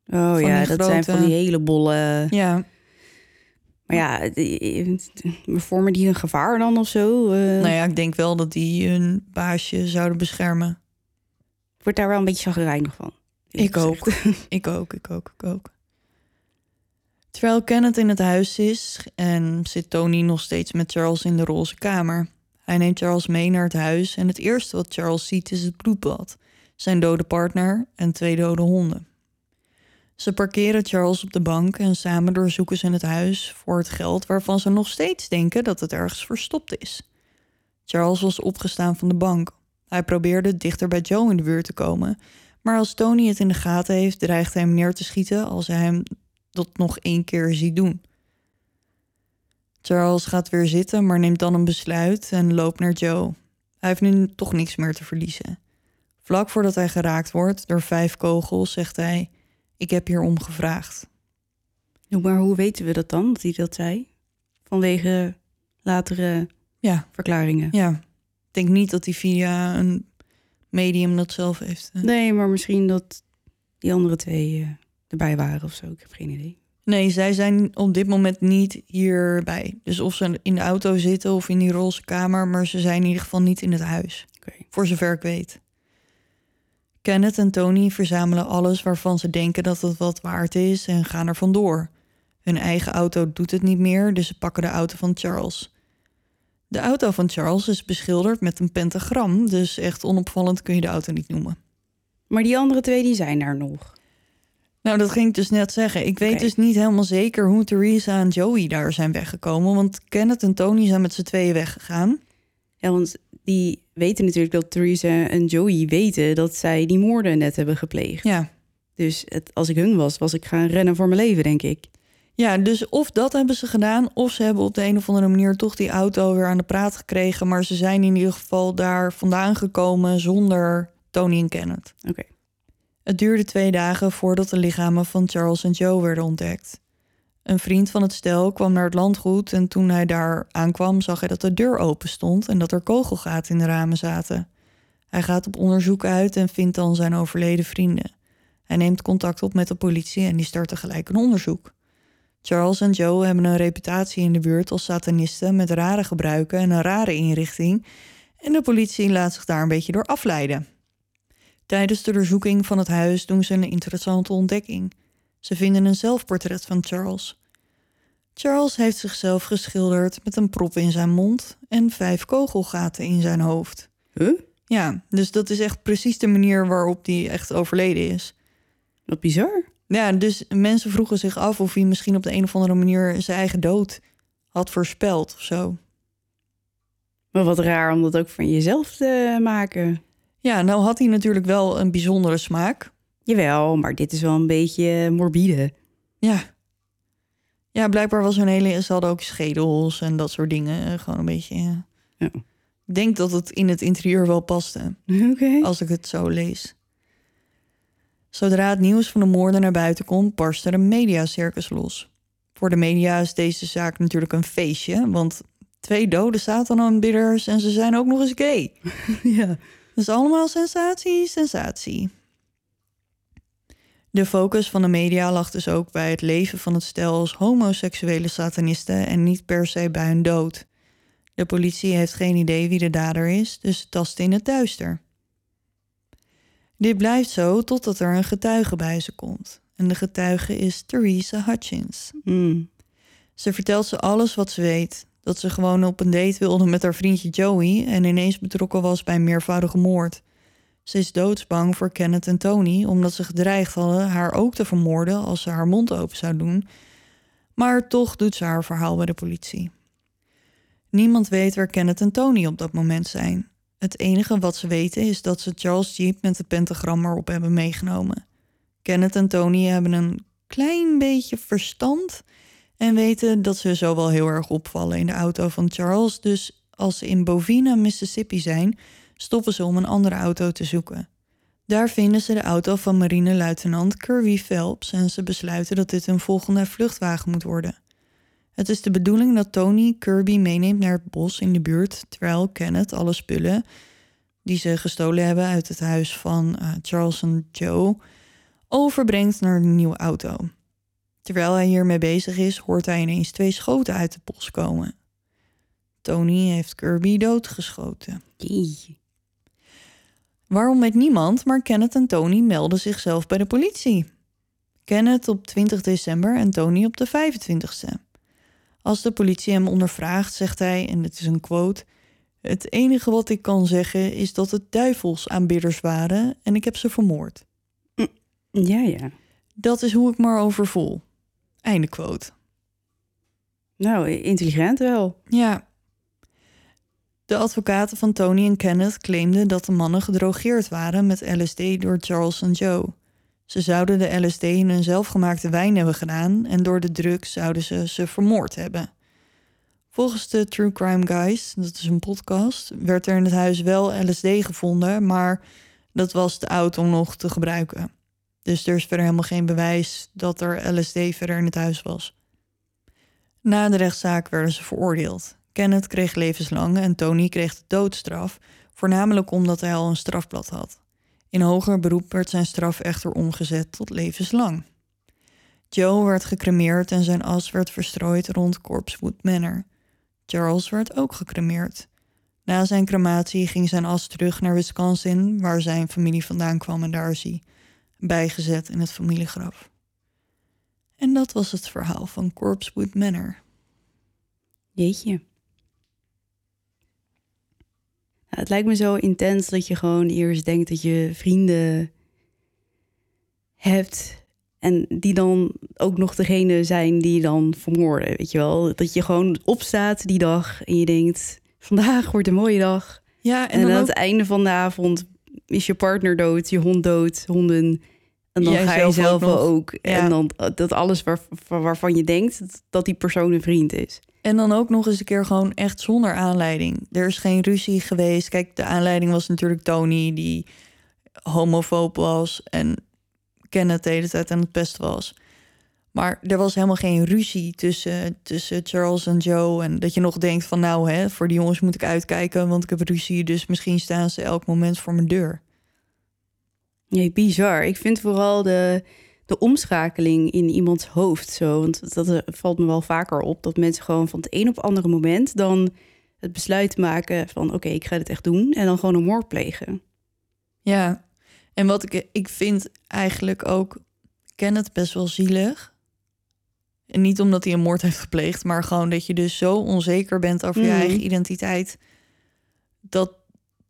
[SPEAKER 2] Oh ja, dat zijn van die hele bolle...
[SPEAKER 1] Ja,
[SPEAKER 2] Maar ja, vormen die een gevaar dan of zo? Eh,
[SPEAKER 1] nou ja, ik denk wel dat die hun baasje zouden beschermen.
[SPEAKER 2] Ik word daar wel een beetje chagrijnig van.
[SPEAKER 1] Ik ook. Ik ook, ik ook, ik ook. Terwijl Kenneth in het huis is en zit Tony nog steeds met Charles in de roze kamer. Hij neemt Charles mee naar het huis en het eerste wat Charles ziet is het bloedbad, zijn dode partner en twee dode honden. Ze parkeren Charles op de bank en samen doorzoeken ze het huis voor het geld waarvan ze nog steeds denken dat het ergens verstopt is. Charles was opgestaan van de bank. Hij probeerde dichter bij Joe in de buurt te komen, maar als Tony het in de gaten heeft, dreigt hij hem neer te schieten als hij hem dat nog één keer ziet doen. Charles gaat weer zitten, maar neemt dan een besluit en loopt naar Joe. Hij heeft nu toch niks meer te verliezen. Vlak voordat hij geraakt wordt door vijf kogels, zegt hij: Ik heb hier om gevraagd.
[SPEAKER 2] Maar hoe weten we dat dan, dat hij dat zei? Vanwege latere
[SPEAKER 1] Ja,
[SPEAKER 2] verklaringen.
[SPEAKER 1] ja. Ik denk niet dat hij via een medium dat zelf heeft. eh.
[SPEAKER 2] Nee, maar misschien dat die andere twee eh, erbij waren of zo. Ik heb geen idee.
[SPEAKER 1] Nee, zij zijn op dit moment niet hierbij. Dus of ze in de auto zitten of in die roze kamer, maar ze zijn in ieder geval niet in het huis. Voor zover ik weet. Kenneth en Tony verzamelen alles waarvan ze denken dat het wat waard is en gaan er vandoor. Hun eigen auto doet het niet meer, dus ze pakken de auto van Charles. De auto van Charles is beschilderd met een pentagram, dus echt onopvallend kun je de auto niet noemen.
[SPEAKER 2] Maar die andere twee, die zijn daar nog.
[SPEAKER 1] Nou, dat ging ik dus net zeggen. Ik weet dus niet helemaal zeker hoe Theresa en Joey daar zijn weggekomen. Want Kenneth en Tony zijn met z'n tweeën weggegaan.
[SPEAKER 2] Ja, want die weten natuurlijk dat Theresa en Joey weten dat zij die moorden net hebben gepleegd.
[SPEAKER 1] Ja.
[SPEAKER 2] Dus het, als ik hun was, was ik gaan rennen voor mijn leven, denk ik.
[SPEAKER 1] ja, dus of dat hebben ze gedaan... of ze hebben op de een of andere manier toch die auto weer aan de praat gekregen. Maar ze zijn in ieder geval daar vandaan gekomen zonder Tony en Kenneth.
[SPEAKER 2] Oké.
[SPEAKER 1] Het duurde twee dagen voordat de lichamen van Charles en Joe werden ontdekt. Een vriend van het stel kwam naar het landgoed en toen hij daar aankwam zag hij dat de deur open stond en dat er kogelgaten in de ramen zaten. Hij gaat op onderzoek uit en vindt dan zijn overleden vrienden. Hij neemt contact op met de politie en die start tegelijk een onderzoek. Charles en Joe hebben een reputatie in de buurt als satanisten met rare gebruiken en een rare inrichting en de politie laat zich daar een beetje door afleiden. Tijdens de doorzoeking van het huis doen ze een interessante ontdekking. Ze vinden een zelfportret van Charles. Charles heeft zichzelf geschilderd met een prop in zijn mond en vijf kogelgaten in zijn hoofd.
[SPEAKER 2] Huh?
[SPEAKER 1] Ja, dus dat is echt precies de manier waarop hij echt overleden is.
[SPEAKER 2] Wat bizar.
[SPEAKER 1] Ja, dus mensen vroegen zich af of hij misschien op de een of andere manier zijn eigen dood had voorspeld of zo.
[SPEAKER 2] Maar wat raar om dat ook van jezelf te maken.
[SPEAKER 1] Ja, nou had hij natuurlijk wel een bijzondere smaak.
[SPEAKER 2] Jawel, maar dit is wel een beetje morbide.
[SPEAKER 1] Ja. Ja, blijkbaar was hun hele... Ze hadden ook schedels en dat soort dingen. eh, Gewoon een beetje... ja.
[SPEAKER 2] Ja.
[SPEAKER 1] Ik denk dat het in het interieur wel paste,
[SPEAKER 2] Oké.
[SPEAKER 1] als ik het zo lees. Zodra het nieuws van de moorden naar buiten komt, barst er een mediacircus los. Voor de media is deze zaak natuurlijk een feestje, want twee dode Satan-aanbidders en ze zijn ook nog eens gay.
[SPEAKER 2] ja.
[SPEAKER 1] Dus allemaal sensatie, sensatie. De focus van de media lag dus ook bij het leven van het stel als homoseksuele satanisten en niet per se bij hun dood. De politie heeft geen idee wie de dader is, dus ze tasten in het duister. Dit blijft zo totdat er een getuige bij ze komt. En de getuige is Theresa Hutchins.
[SPEAKER 2] Mm.
[SPEAKER 1] Ze vertelt ze alles wat ze weet. Dat ze gewoon op een date wilde met haar vriendje Joey en ineens betrokken was bij een meervoudige moord. Ze is doodsbang voor Kenneth en Tony omdat ze gedreigd hadden haar ook te vermoorden als ze haar mond open zou doen. Maar toch doet ze haar verhaal bij de politie. Niemand weet waar Kenneth en Tony op dat moment zijn. Het enige wat ze weten is dat ze Charles Jeep met het pentagram erop hebben meegenomen. Kenneth en Tony hebben een klein beetje verstand en weten dat ze zo wel heel erg opvallen in de auto van Charles. Dus als ze in Bovina, Mississippi zijn, stoppen ze om een andere auto te zoeken. Daar vinden ze de auto van marineluitenant Kirby Phelps en ze besluiten dat dit hun volgende vluchtwagen moet worden. Het is de bedoeling dat Tony Kirby meeneemt naar het bos in de buurt, terwijl Kenneth alle spullen die ze gestolen hebben uit het huis van uh, Charles en Joe overbrengt naar de nieuwe auto. Terwijl hij hiermee bezig is, hoort hij ineens twee schoten uit het bos komen. Tony heeft Kirby doodgeschoten. Waarom weet niemand, maar Kenneth en Tony melden zichzelf bij de politie. Kenneth op 20 december en Tony op de 25ste. Als de politie hem ondervraagt, zegt hij, en dit is een quote: Het enige wat ik kan zeggen is dat het duivelsaanbidders waren en ik heb ze vermoord.
[SPEAKER 2] Ja, ja.
[SPEAKER 1] Dat is hoe ik me erover voel. Einde quote.
[SPEAKER 2] Nou, intelligent wel.
[SPEAKER 1] Ja. De advocaten van Tony en Kenneth claimden dat de mannen gedrogeerd waren met LSD door Charles en Joe. Ze zouden de LSD in een zelfgemaakte wijn hebben gedaan en door de drugs zouden ze ze vermoord hebben. Volgens de True Crime Guys, dat is een podcast, werd er in het huis wel LSD gevonden, maar dat was te oud om nog te gebruiken. Dus er is verder helemaal geen bewijs dat er LSD verder in het huis was. Na de rechtszaak werden ze veroordeeld. Kenneth kreeg levenslang en Tony kreeg de doodstraf, voornamelijk omdat hij al een strafblad had. In hoger beroep werd zijn straf echter omgezet tot levenslang. Joe werd gecremeerd en zijn as werd verstrooid rond Corpsewood Manor. Charles werd ook gecremeerd. Na zijn crematie ging zijn as terug naar Wisconsin, waar zijn familie vandaan kwam en daar is hij bijgezet in het familiegraf. En dat was het verhaal van Corpsewood Manor.
[SPEAKER 2] Jeetje. Ja, het lijkt me zo intens dat je gewoon eerst denkt dat je vrienden hebt. En die dan ook nog degene zijn die dan vermoorden. Weet je wel? Dat je gewoon opstaat die dag en je denkt: vandaag wordt een mooie dag.
[SPEAKER 1] Ja,
[SPEAKER 2] En,
[SPEAKER 1] en,
[SPEAKER 2] aan het einde van de avond is je partner dood, je hond dood, honden. En dan
[SPEAKER 1] Jij
[SPEAKER 2] ga je
[SPEAKER 1] zelf ook
[SPEAKER 2] ook.
[SPEAKER 1] Ja.
[SPEAKER 2] En dan eh, dat alles waar, waarvan je denkt dat, die persoon een vriend is.
[SPEAKER 1] en dan ook nog eens een keer gewoon echt zonder aanleiding. Er is geen ruzie geweest. Kijk, de aanleiding was natuurlijk Tony, die homofoob was en Kenneth de hele tijd aan het pesten was. Maar er was helemaal geen ruzie tussen, tussen Charles en Joe. En dat je nog denkt van nou, hè, voor die jongens moet ik uitkijken, want ik heb ruzie. Dus misschien staan ze elk moment voor mijn deur.
[SPEAKER 2] Nee, bizar. Ik vind vooral de, de omschakeling in iemands hoofd zo. Want dat eh, valt me wel vaker op. Dat mensen gewoon van het een op het andere moment dan het besluit maken van... oké, ik ga dit echt doen. En dan gewoon een moord plegen.
[SPEAKER 1] Ja, en wat ik, ik vind eigenlijk ook Kenneth best wel zielig. En niet omdat hij een moord heeft gepleegd, maar gewoon dat je dus zo onzeker bent over je
[SPEAKER 2] Mhm.
[SPEAKER 1] eigen identiteit. Dat,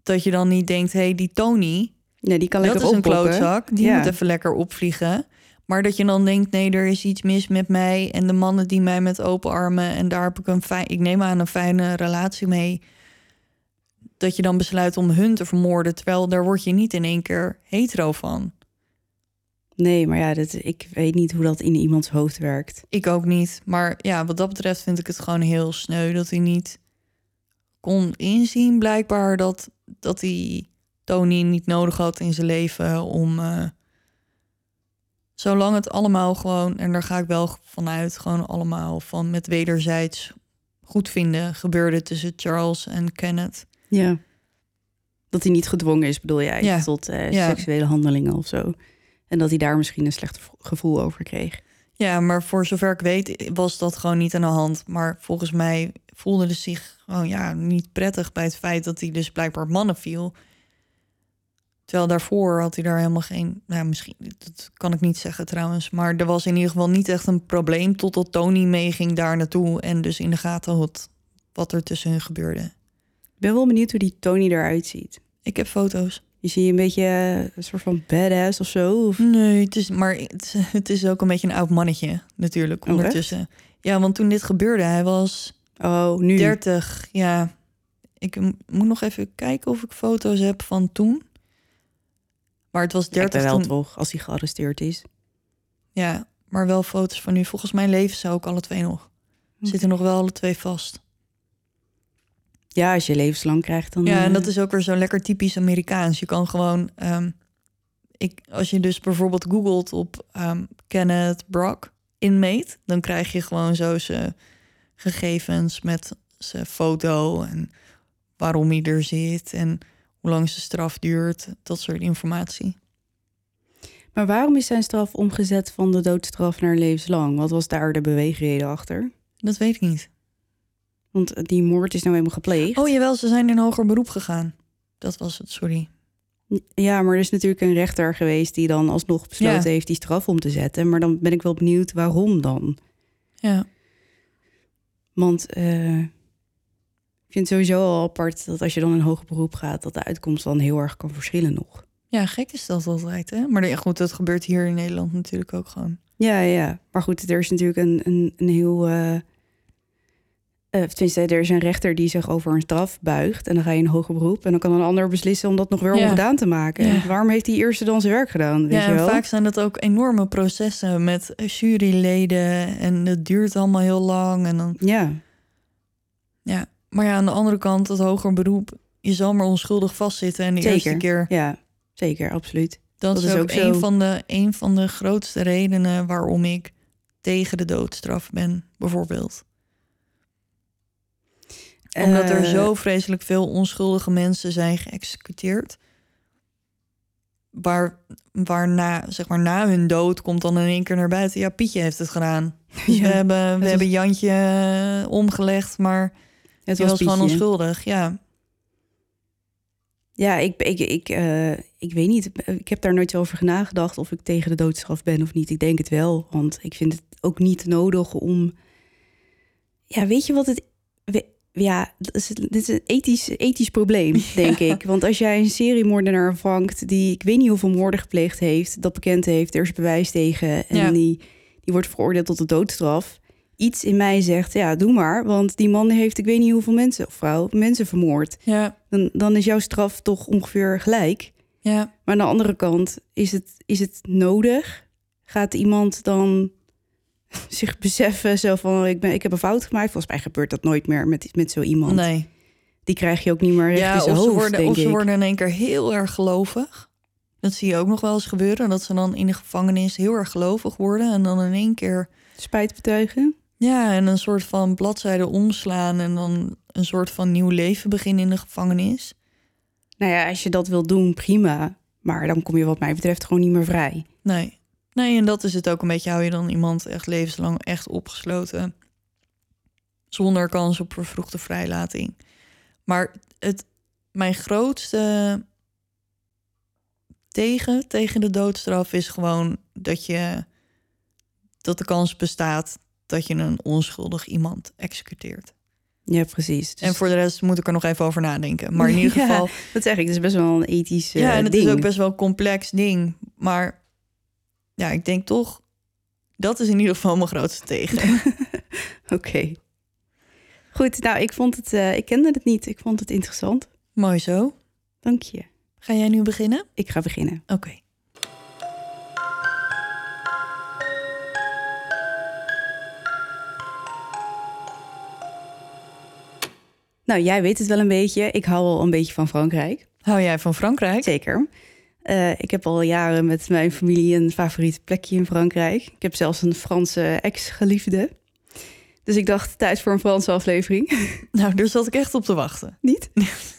[SPEAKER 1] dat je dan niet denkt, hé, hey, die Tony,
[SPEAKER 2] Nee, die kan
[SPEAKER 1] dat
[SPEAKER 2] lekker
[SPEAKER 1] is een klootzak. Die
[SPEAKER 2] Ja.
[SPEAKER 1] moet even lekker opvliegen. Maar dat je dan denkt, nee, er is iets mis met mij en de mannen die mij met open armen en daar heb ik een fijn, ik neem aan een fijne relatie mee. Dat je dan besluit om hun te vermoorden, terwijl daar word je niet in één keer hetero van.
[SPEAKER 2] Nee, maar ja, dat, ik weet niet hoe dat in iemands hoofd werkt.
[SPEAKER 1] Ik ook niet. Maar ja, wat dat betreft vind ik het gewoon heel sneu dat hij niet kon inzien, blijkbaar, dat, dat hij Tony niet nodig had in zijn leven om. eh, zolang het allemaal gewoon, en daar ga ik wel vanuit, gewoon allemaal van met wederzijds goed vinden gebeurde tussen Charles en Kenneth.
[SPEAKER 2] Ja. Dat hij niet gedwongen is, bedoel jij,
[SPEAKER 1] Ja.
[SPEAKER 2] tot eh,
[SPEAKER 1] Ja.
[SPEAKER 2] seksuele handelingen of zo. En dat hij daar misschien een slecht vo- gevoel over kreeg.
[SPEAKER 1] Ja, maar voor zover ik weet was dat gewoon niet aan de hand. Maar volgens mij voelde hij zich gewoon ja, niet prettig bij het feit dat hij dus blijkbaar mannen viel. Terwijl daarvoor had hij daar helemaal geen... Nou, misschien, dat kan ik niet zeggen trouwens. Maar er was in ieder geval niet echt een probleem... totdat Tony meeging daar naartoe... en dus in de gaten had wat er tussen hun gebeurde.
[SPEAKER 2] Ik ben wel benieuwd hoe die Tony eruit ziet.
[SPEAKER 1] Ik heb foto's.
[SPEAKER 2] Je ziet een beetje eh, een soort van badass of zo. Of...
[SPEAKER 1] Nee, het is, maar het, is- het is ook een beetje een oud mannetje natuurlijk
[SPEAKER 2] Oh,
[SPEAKER 1] ondertussen. Ja, want toen dit gebeurde, hij was
[SPEAKER 2] Oh, nu.
[SPEAKER 1] 30. Ja, ik moet nog even kijken of ik foto's heb van toen. Maar het was
[SPEAKER 2] Lijkt me
[SPEAKER 1] 30
[SPEAKER 2] wel
[SPEAKER 1] toen.
[SPEAKER 2] toch, als hij gearresteerd is.
[SPEAKER 1] Ja, maar wel foto's van nu. Volgens mij leven ze ook alle twee nog.
[SPEAKER 2] Hm.
[SPEAKER 1] Zitten nog wel alle twee vast.
[SPEAKER 2] Ja, als je levenslang krijgt, dan...
[SPEAKER 1] Ja, en
[SPEAKER 2] eh,
[SPEAKER 1] dat is ook weer zo lekker typisch Amerikaans. Je kan gewoon, ehm, ik, als je dus bijvoorbeeld googelt op ehm, Kenneth Brock inmate, dan krijg je gewoon zo zijn gegevens met zijn foto en waarom hij er zit en hoe lang zijn straf duurt, dat soort informatie.
[SPEAKER 2] Maar waarom is zijn straf omgezet van de doodstraf naar levenslang? Wat was daar de beweegreden achter?
[SPEAKER 1] Dat weet ik niet.
[SPEAKER 2] Want die moord is nou helemaal gepleegd.
[SPEAKER 1] Oh jawel, ze zijn in hoger beroep gegaan. Dat was het, sorry.
[SPEAKER 2] Ja, maar er is natuurlijk een rechter geweest die dan alsnog besloten
[SPEAKER 1] Ja.
[SPEAKER 2] heeft die straf om te zetten. Maar dan ben ik wel benieuwd waarom dan.
[SPEAKER 1] Ja,
[SPEAKER 2] Want eh, ik vind het sowieso al apart dat als je dan in hoger beroep gaat, dat de uitkomst dan heel erg kan verschillen nog.
[SPEAKER 1] ja gek is dat altijd, hè? Maar ja, goed, dat gebeurt hier in Nederland natuurlijk ook gewoon.
[SPEAKER 2] Ja, ja. Maar goed, er is natuurlijk een, een, een heel. eh eh, tenminste, er is een rechter die zich over een straf buigt. En dan ga je in hoger beroep. En dan kan een ander beslissen om dat nog weer
[SPEAKER 1] Ja.
[SPEAKER 2] ongedaan te maken.
[SPEAKER 1] Ja.
[SPEAKER 2] En waarom heeft die eerste dan zijn werk gedaan? Weet
[SPEAKER 1] ja,
[SPEAKER 2] je wel?
[SPEAKER 1] vaak zijn dat ook enorme processen met juryleden en het duurt allemaal heel lang. En dan,
[SPEAKER 2] Ja,
[SPEAKER 1] ja. Maar ja, aan de andere kant, het hoger beroep, je zal maar onschuldig vastzitten. En de
[SPEAKER 2] Zeker.
[SPEAKER 1] eerste keer,
[SPEAKER 2] ja, zeker, absoluut.
[SPEAKER 1] dat,
[SPEAKER 2] dat
[SPEAKER 1] is ook,
[SPEAKER 2] ook zo.
[SPEAKER 1] een, van de, een van de grootste redenen waarom ik tegen de doodstraf ben, bijvoorbeeld. Omdat er
[SPEAKER 2] Eh,
[SPEAKER 1] zo vreselijk veel onschuldige mensen zijn geëxecuteerd. Waar, waarna, zeg maar, na hun dood komt dan in één keer naar buiten. Ja, Pietje heeft het gedaan. Dus
[SPEAKER 2] Ja,
[SPEAKER 1] we hebben, we
[SPEAKER 2] was-
[SPEAKER 1] hebben Jantje eh, omgelegd, maar
[SPEAKER 2] Het
[SPEAKER 1] was, gewoon onschuldig. Ja,
[SPEAKER 2] Ja, ik, ik, ik, eh, ik weet niet. Ik heb daar nooit over nagedacht of ik tegen de doodstraf ben of niet. Ik denk het wel, want ik vind het ook niet nodig om. Ja, weet je wat het. Ja, dat is, dit is een ethisch, ethisch probleem, denk ik. Want als jij een seriemoordenaar vangt die ik weet niet hoeveel moorden gepleegd heeft, dat bekend heeft, er is bewijs tegen en
[SPEAKER 1] Ja.
[SPEAKER 2] die, die wordt veroordeeld tot de doodstraf. Iets in mij zegt, ja, doe maar, want die man heeft ik weet niet hoeveel mensen of vrouw mensen vermoord
[SPEAKER 1] ja,
[SPEAKER 2] dan, dan is jouw straf toch ongeveer gelijk.
[SPEAKER 1] ja.
[SPEAKER 2] Maar aan de andere kant, is het, is het nodig? Gaat iemand dan zich beseffen zo van... Ik, ben, ik heb een fout gemaakt? Volgens mij gebeurt dat nooit meer met, met zo iemand.
[SPEAKER 1] Nee.
[SPEAKER 2] Die krijg je ook niet meer recht
[SPEAKER 1] Ja,
[SPEAKER 2] in zijn
[SPEAKER 1] of ze,
[SPEAKER 2] hoofd,
[SPEAKER 1] worden,
[SPEAKER 2] denk
[SPEAKER 1] of ze worden in één keer heel erg gelovig. Dat zie je ook nog wel eens gebeuren. Dat ze dan in de gevangenis heel erg gelovig worden. En dan in één keer
[SPEAKER 2] Spijt betuigen?
[SPEAKER 1] Ja, en een soort van bladzijde omslaan en dan een soort van nieuw leven beginnen in de gevangenis.
[SPEAKER 2] Nou ja, als je dat wil doen, prima. Maar dan kom je wat mij betreft gewoon niet meer vrij.
[SPEAKER 1] Nee. Nee, en dat is het ook een beetje. Hou je dan iemand echt levenslang echt opgesloten. Zonder kans op vervroegde vrijlating. Maar het, mijn grootste tegen, tegen de doodstraf is gewoon dat je dat de kans bestaat dat je een onschuldig iemand executeert.
[SPEAKER 2] Ja, precies. Dus-
[SPEAKER 1] En voor de rest moet ik er nog even over nadenken. Maar in ieder
[SPEAKER 2] Ja,
[SPEAKER 1] geval,
[SPEAKER 2] Dat zeg ik, dat is best wel een ethisch eh,
[SPEAKER 1] ja, en het
[SPEAKER 2] ding.
[SPEAKER 1] is ook best wel een complex ding. Maar ja, ik denk toch, dat is in ieder geval mijn grootste tegen.
[SPEAKER 2] Oké. Goed, nou, ik vond het... eh, ik kende het niet. Ik vond het interessant.
[SPEAKER 1] Mooi zo.
[SPEAKER 2] Dank je.
[SPEAKER 1] Ga jij nu beginnen?
[SPEAKER 2] Ik ga beginnen.
[SPEAKER 1] Oké.
[SPEAKER 2] Nou, jij weet het wel een beetje. Ik hou al een beetje van Frankrijk.
[SPEAKER 1] Hou jij van Frankrijk?
[SPEAKER 2] Zeker. Eh, ik heb al jaren met mijn familie een favoriet plekje in Frankrijk. Ik heb zelfs een Franse ex-geliefde. Dus ik dacht, tijd voor een Franse aflevering.
[SPEAKER 1] Nou, daar zat ik echt op te wachten.
[SPEAKER 2] Niet?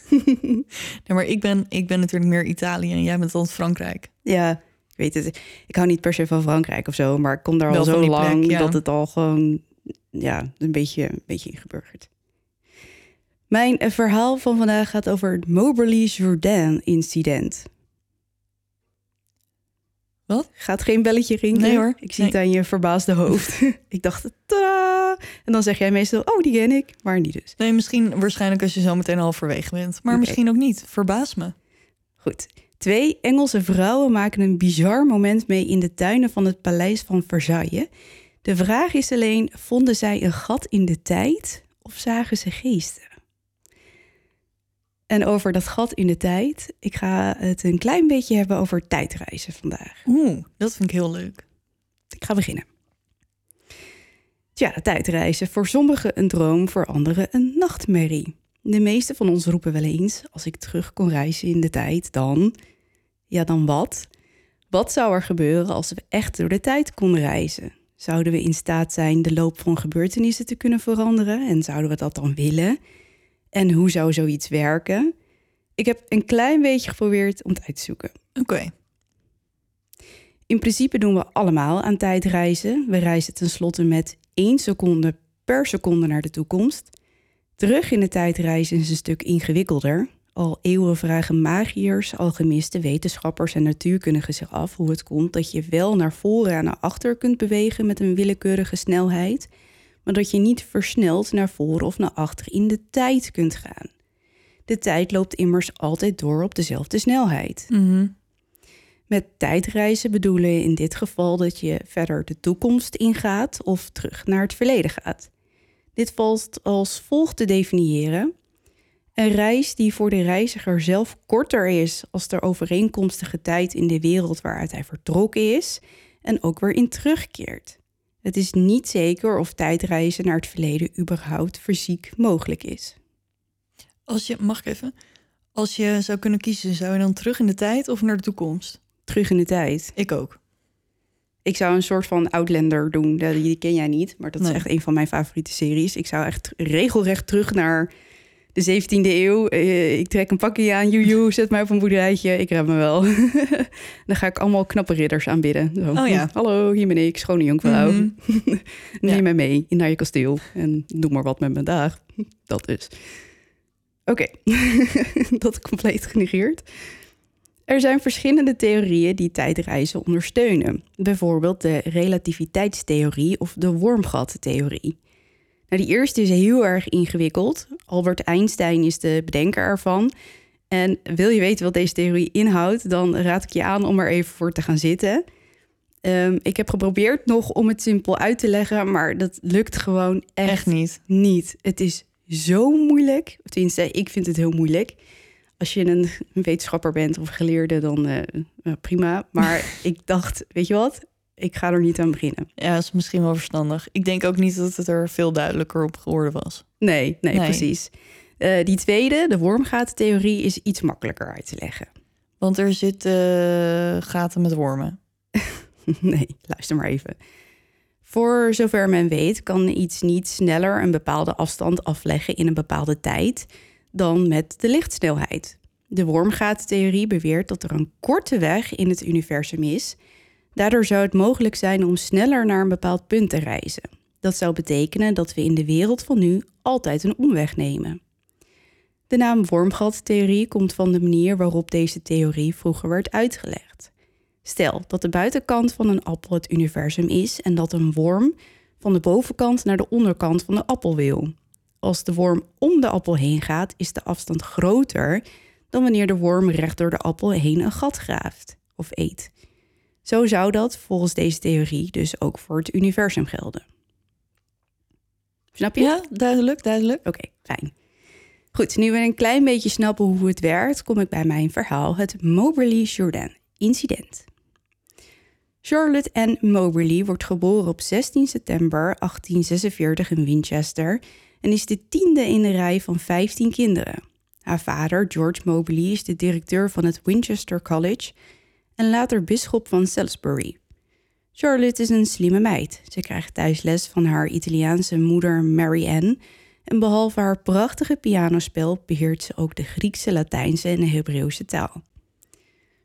[SPEAKER 1] Nee, maar ik ben, ik ben natuurlijk meer Italië en jij bent dan Frankrijk.
[SPEAKER 2] Ja, ik weet het. Ik hou niet per se van Frankrijk of zo, maar ik kom daar
[SPEAKER 1] Wel
[SPEAKER 2] al zo lang
[SPEAKER 1] plek, ja.
[SPEAKER 2] dat het al gewoon ja, een beetje, een beetje ingeburgerd. Mijn verhaal van vandaag gaat over het Moberly Jourdain incident.
[SPEAKER 1] Wat?
[SPEAKER 2] Gaat geen belletje rinken?
[SPEAKER 1] Nee hoor.
[SPEAKER 2] Ik zie
[SPEAKER 1] Nee.
[SPEAKER 2] het aan je verbaasde hoofd. ik dacht, tada! En dan zeg jij meestal, oh, die ken ik. Maar niet dus.
[SPEAKER 1] Nee, misschien waarschijnlijk als je zo meteen halverwege bent. Maar misschien ook niet. Verbaas me.
[SPEAKER 2] Goed. Twee Engelse vrouwen maken een bizar moment mee in de tuinen van het paleis van Versailles. De vraag is alleen, vonden zij een gat in de tijd of zagen ze geesten? En over dat gat in de tijd, ik ga het een klein beetje hebben over tijdreizen vandaag.
[SPEAKER 1] Oeh, dat vind ik heel leuk.
[SPEAKER 2] Ik ga beginnen. Tja, tijdreizen. Voor sommigen een droom, voor anderen een nachtmerrie. De meeste van ons roepen wel eens: als ik terug kon reizen in de tijd, dan. Ja, dan wat? Wat zou er gebeuren als we echt door de tijd konden reizen? Zouden we in staat zijn de loop van gebeurtenissen te kunnen veranderen? En zouden we dat dan willen? En hoe zou zoiets werken? Ik heb een klein beetje geprobeerd om het uit te zoeken.
[SPEAKER 1] Oké.
[SPEAKER 2] In principe doen we allemaal aan tijdreizen. We reizen tenslotte met één seconde per seconde naar de toekomst. Terug in de tijd reizen is een stuk ingewikkelder. Al eeuwen vragen magiërs, alchemisten, wetenschappers en natuurkundigen zich af hoe het komt dat je wel naar voren en naar achter kunt bewegen met een willekeurige snelheid, maar dat je niet versneld naar voren of naar achter in de tijd kunt gaan. De tijd loopt immers altijd door op dezelfde snelheid.
[SPEAKER 1] Mhm.
[SPEAKER 2] Met tijdreizen bedoelen we in dit geval dat je verder de toekomst ingaat of terug naar het verleden gaat. Dit valt als volgt te definiëren. Een reis die voor de reiziger zelf korter is als de overeenkomstige tijd in de wereld waaruit hij vertrokken is en ook weer in terugkeert. Het is niet zeker of tijdreizen naar het verleden überhaupt fysiek mogelijk is.
[SPEAKER 1] Als je, mag ik even? Als je zou kunnen kiezen, zou je dan terug in de tijd of naar de toekomst?
[SPEAKER 2] Terug in de tijd.
[SPEAKER 1] Ik ook.
[SPEAKER 2] Ik zou een soort van Outlander doen. Die ken jij niet, maar dat
[SPEAKER 1] Nee.
[SPEAKER 2] is echt een van mijn favoriete series. Ik zou echt regelrecht terug naar 17e eeuw. Eh, Ik trek een pakje aan, joejoe, zet mij op een boerderijtje. Ik red me wel. Dan ga ik allemaal knappe ridders aanbidden. Zo.
[SPEAKER 1] Oh ja.
[SPEAKER 2] Hallo, hier ben ik, schone jonkvrouw.
[SPEAKER 1] Mhm.
[SPEAKER 2] Neem
[SPEAKER 1] Ja.
[SPEAKER 2] mij mee naar je kasteel en doe maar wat met mijn dag. Dat dus. Oké, dat compleet genegeerd. Er zijn verschillende theorieën die tijdreizen ondersteunen. Bijvoorbeeld de relativiteitstheorie of de wormgattheorie. Nou, die eerste is heel erg ingewikkeld. Albert Einstein is de bedenker ervan. En wil je weten wat deze theorie inhoudt, dan raad ik je aan om er even voor te gaan zitten. Ehm, ik heb geprobeerd nog om het simpel uit te leggen, maar dat lukt gewoon echt,
[SPEAKER 1] Echt niet.
[SPEAKER 2] niet. Het is zo moeilijk. Of Tenminste, ik vind het heel moeilijk. Als je een, een wetenschapper bent of geleerde, dan eh, eh, prima. Maar ik dacht, weet je wat? Ik ga er niet aan beginnen.
[SPEAKER 1] Ja, is misschien wel verstandig. Ik denk ook niet dat het er veel duidelijker op geworden was.
[SPEAKER 2] Nee, nee,
[SPEAKER 1] Nee.
[SPEAKER 2] precies. Eh, die tweede, de wormgatentheorie, is iets makkelijker uit te leggen.
[SPEAKER 1] Want er zitten gaten met wormen.
[SPEAKER 2] nee, luister maar even. Voor zover men weet, kan iets niet sneller een bepaalde afstand afleggen in een bepaalde tijd dan met de lichtsnelheid. De wormgatentheorie beweert dat er een korte weg in het universum is. Daardoor zou het mogelijk zijn om sneller naar een bepaald punt te reizen. Dat zou betekenen dat we in de wereld van nu altijd een omweg nemen. De naam wormgattheorie komt van de manier waarop deze theorie vroeger werd uitgelegd. Stel dat de buitenkant van een appel het universum is en dat een worm van de bovenkant naar de onderkant van de appel wil. Als de worm om de appel heen gaat, is de afstand groter dan wanneer de worm recht door de appel heen een gat graaft of eet. Zo zou dat volgens deze theorie dus ook voor het universum gelden. Snap je?
[SPEAKER 1] Ja, duidelijk, duidelijk.
[SPEAKER 2] Oké, fijn. Goed, nu we een klein beetje snappen hoe het werkt, kom ik bij mijn verhaal, het Moberly-Jourdain incident. Charlotte Ann Moberly wordt geboren op 16 september 1846 in Winchester en is de tiende in de rij van 15 kinderen. Haar vader, George Moberly, is de directeur van het Winchester College en later bisschop van Salisbury. Charlotte is een slimme meid. Ze krijgt thuis les van haar Italiaanse moeder Mary Ann en behalve haar prachtige pianospel beheert ze ook de Griekse, Latijnse en Hebreeuwse taal.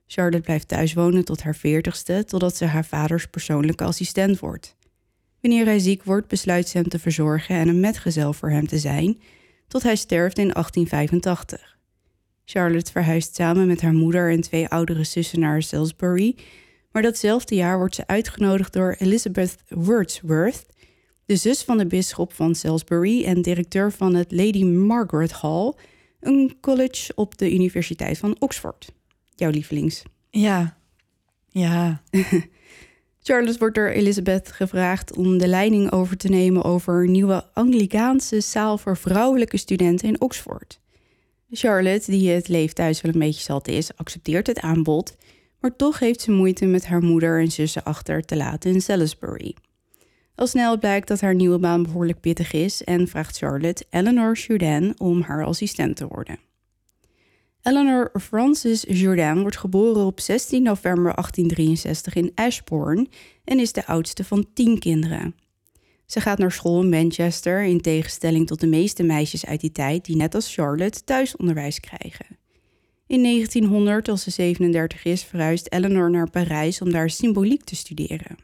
[SPEAKER 2] Charlotte blijft thuis wonen tot haar veertigste, totdat ze haar vaders persoonlijke assistent wordt. Wanneer hij ziek wordt, besluit ze hem te verzorgen en een metgezel voor hem te zijn, tot hij sterft in 1885. Charlotte verhuist samen met haar moeder en twee oudere zussen naar Salisbury, Maar datzelfde jaar wordt ze uitgenodigd door Elizabeth Wordsworth, de zus van de bisschop van Salisbury en directeur van het Lady Margaret Hall, een college op de Universiteit van Oxford. Jouw lievelings.
[SPEAKER 1] Ja. Ja.
[SPEAKER 2] Charlotte wordt door Elizabeth gevraagd om de leiding over te nemen over een nieuwe Anglikaanse zaal voor vrouwelijke studenten in Oxford. Charlotte, die het leeft thuis wel een beetje zat is, accepteert het aanbod, maar toch heeft ze moeite met haar moeder en zussen achter te laten in Salisbury. Al snel blijkt dat haar nieuwe baan behoorlijk pittig is en vraagt Charlotte Eleanor Jourdain om haar assistent te worden. Eleanor Frances Jourdain wordt geboren op 16 november 1863 in Ashbourne en is de oudste van tien kinderen. Ze gaat naar school in Manchester, in tegenstelling tot de meeste meisjes uit die tijd die net als Charlotte thuisonderwijs krijgen. In 1900, als ze 37 is, verhuist Eleanor naar Parijs om daar symboliek te studeren.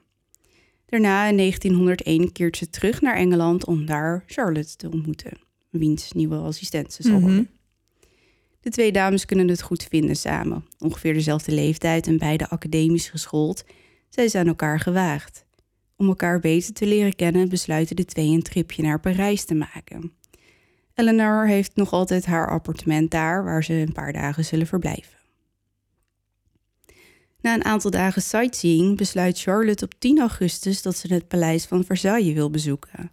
[SPEAKER 2] Daarna, in 1901, keert ze terug naar Engeland om daar Charlotte te ontmoeten, wiens nieuwe assistent ze zal
[SPEAKER 1] Mhm.
[SPEAKER 2] worden. De twee dames kunnen het goed vinden samen. Ongeveer dezelfde leeftijd en beide academisch geschoold, zijn ze aan elkaar gewaagd. Om elkaar beter te leren kennen, besluiten de twee een tripje naar Parijs te maken. Eleanor heeft nog altijd haar appartement daar, waar ze een paar dagen zullen verblijven. Na een aantal dagen sightseeing besluit Charlotte op 10 augustus dat ze het paleis van Versailles wil bezoeken.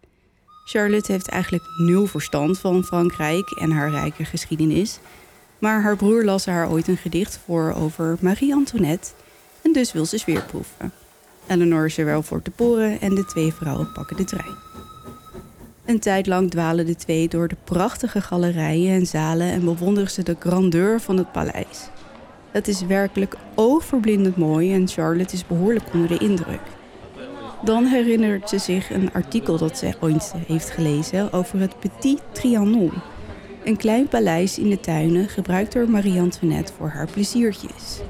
[SPEAKER 2] Charlotte heeft eigenlijk nul verstand van Frankrijk en haar rijke geschiedenis, maar haar broer las haar ooit een gedicht voor over Marie-Antoinette en dus wil ze sfeer proeven. Eleanor er wel voor te poren en de twee vrouwen pakken de trein. Een tijd lang dwalen de twee door de prachtige galerijen en zalen en bewonderen ze de grandeur van het paleis. Het is werkelijk oogverblindend mooi en Charlotte is behoorlijk onder de indruk. Dan herinnert ze zich een artikel dat ze ooit heeft gelezen over het Petit Trianon. Een klein paleis in de tuinen gebruikt door Marie-Antoinette voor haar pleziertjes.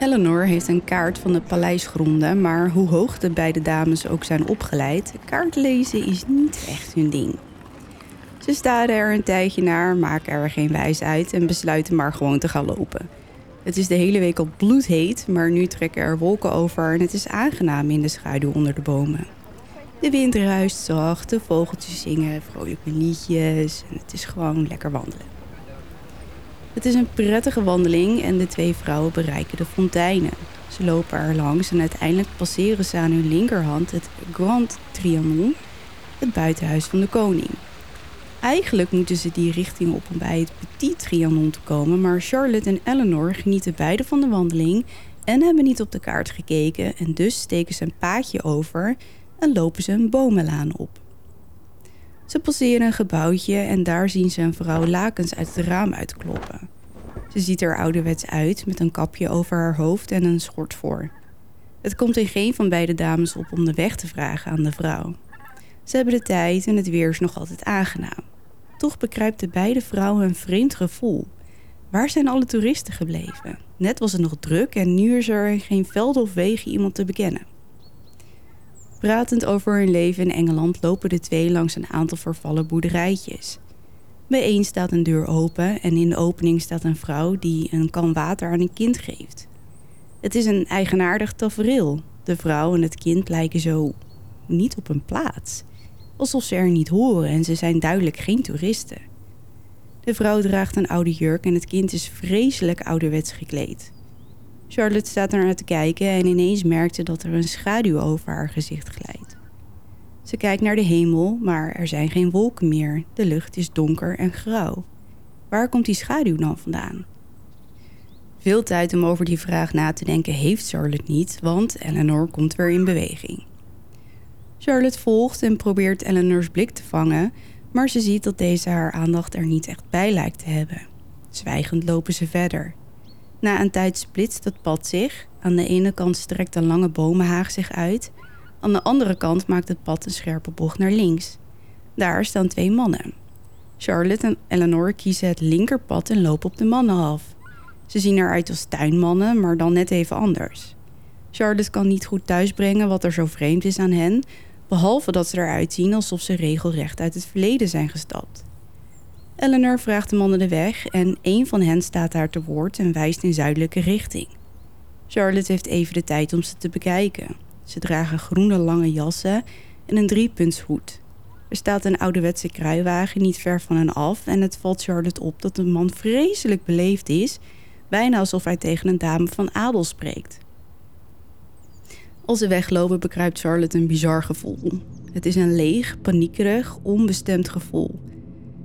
[SPEAKER 2] Eleanor heeft een kaart van de paleisgronden, maar hoe hoog de beide dames ook zijn opgeleid, kaartlezen is niet echt hun ding. Ze staren er een tijdje naar, maken er geen wijs uit en besluiten maar gewoon te gaan lopen. Het is de hele week al bloedheet, maar nu trekken er wolken over en het is aangenaam in de schaduw onder de bomen. De wind ruist zacht, de vogeltjes zingen vrolijke liedjes en het is gewoon lekker wandelen. Het is een prettige wandeling en de twee vrouwen bereiken de fonteinen. Ze lopen er langs en uiteindelijk passeren ze aan hun linkerhand het Grand Trianon, het buitenhuis van de koning. Eigenlijk moeten ze die richting op om bij het Petit Trianon te komen, maar Charlotte en Eleanor genieten beide van de wandeling en hebben niet op de kaart gekeken en dus steken ze een paadje over en lopen ze een bomenlaan op. Ze passeren een gebouwtje en daar zien ze een vrouw lakens uit het raam uitkloppen. Ze ziet er ouderwets uit met een kapje over haar hoofd en een schort voor. Het komt in geen van beide dames op om de weg te vragen aan de vrouw. Ze hebben de tijd en het weer is nog altijd aangenaam. Toch bekruipt de beide vrouwen een vreemd gevoel. Waar zijn alle toeristen gebleven? Net was het nog druk en nu is er geen velden of wegen iemand te bekennen. Pratend over hun leven in Engeland lopen de twee langs een aantal vervallen boerderijtjes. Bij één staat een deur open en in de opening staat een vrouw die een kan water aan een kind geeft. Het is een eigenaardig tafereel. De vrouw en het kind lijken zo niet op hun plaats. Alsof ze er niet horen en ze zijn duidelijk geen toeristen. De vrouw draagt een oude jurk en het kind is vreselijk ouderwets gekleed. Charlotte staat naar haar te kijken en ineens merkt ze dat er een schaduw over haar gezicht glijdt. Ze kijkt naar de hemel, maar er zijn geen wolken meer. De lucht is donker en grauw. Waar komt die schaduw dan vandaan? Veel tijd om over die vraag na te denken heeft Charlotte niet, want Eleanor komt weer in beweging. Charlotte volgt en probeert Eleanor's blik te vangen, maar ze ziet dat deze haar aandacht er niet echt bij lijkt te hebben. Zwijgend lopen ze verder. Na een tijd splitst het pad zich. Aan de ene kant strekt een lange bomenhaag zich uit. Aan de andere kant maakt het pad een scherpe bocht naar links. Daar staan twee mannen. Charlotte en Eleanor kiezen het linkerpad en lopen op de mannen af. Ze zien eruit als tuinmannen, maar dan net even anders. Charlotte kan niet goed thuisbrengen wat er zo vreemd is aan hen, behalve dat ze eruit zien alsof ze regelrecht uit het verleden zijn gestapt. Eleanor vraagt de mannen de weg en een van hen staat haar te woord en wijst in zuidelijke richting. Charlotte heeft even de tijd om ze te bekijken. Ze dragen groene lange jassen en een driepuntshoed. Er staat een ouderwetse kruiwagen niet ver van hen af en het valt Charlotte op dat de man vreselijk beleefd is, bijna alsof hij tegen een dame van adel spreekt. Als ze weglopen bekruipt Charlotte een bizar gevoel. Het is een leeg, paniekerig, onbestemd gevoel.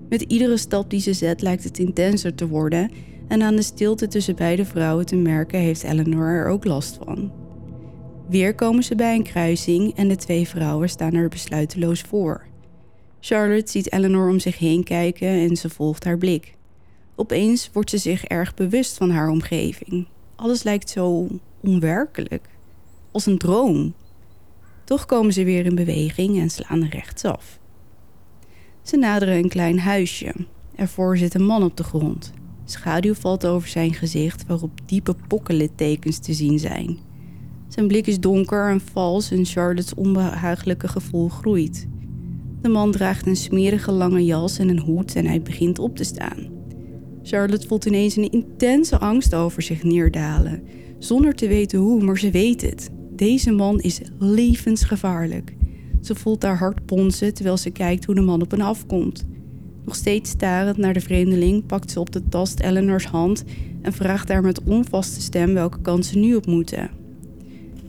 [SPEAKER 2] Met iedere stap die ze zet lijkt het intenser te worden en aan de stilte tussen beide vrouwen te merken heeft Eleanor er ook last van. Weer komen ze bij een kruising en de twee vrouwen staan er besluiteloos voor. Charlotte ziet Eleanor om zich heen kijken en ze volgt haar blik. Opeens wordt ze zich erg bewust van haar omgeving. Alles lijkt zo onwerkelijk, als een droom. Toch komen ze weer in beweging en slaan rechtsaf. Ze naderen een klein huisje. Ervoor zit een man op de grond. Schaduw valt over zijn gezicht, waarop diepe pokkenlittekens te zien zijn. Zijn blik is donker en vals en Charlotte's onbehagelijke gevoel groeit. De man draagt een smerige lange jas en een hoed en hij begint op te staan. Charlotte voelt ineens een intense angst over zich neerdalen, zonder te weten hoe, maar ze weet het. Deze man is levensgevaarlijk. Ze voelt haar hart bonzen terwijl ze kijkt hoe de man op hen afkomt. Nog steeds starend naar de vreemdeling pakt ze op de tast Eleanor's hand en vraagt haar met onvaste stem welke kant ze nu op moeten.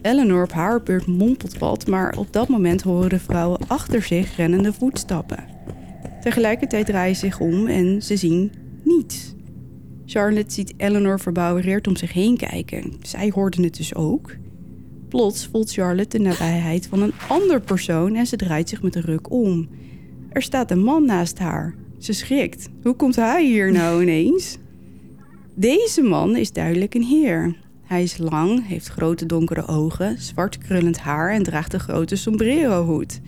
[SPEAKER 2] Eleanor op haar beurt mompelt wat, maar op dat moment horen de vrouwen achter zich rennende voetstappen. Tegelijkertijd draaien ze zich om en ze zien niets. Charlotte ziet Eleanor verbouwereerd om zich heen kijken. Zij hoorde het dus ook. Plots voelt Charlotte de nabijheid van een ander persoon en ze draait zich met een ruk om. Er staat een man naast haar. Ze schrikt. Hoe komt hij hier nou ineens? Deze man is duidelijk een heer. Hij is lang, heeft grote donkere ogen, zwart krullend haar en draagt een grote sombrero-hoed.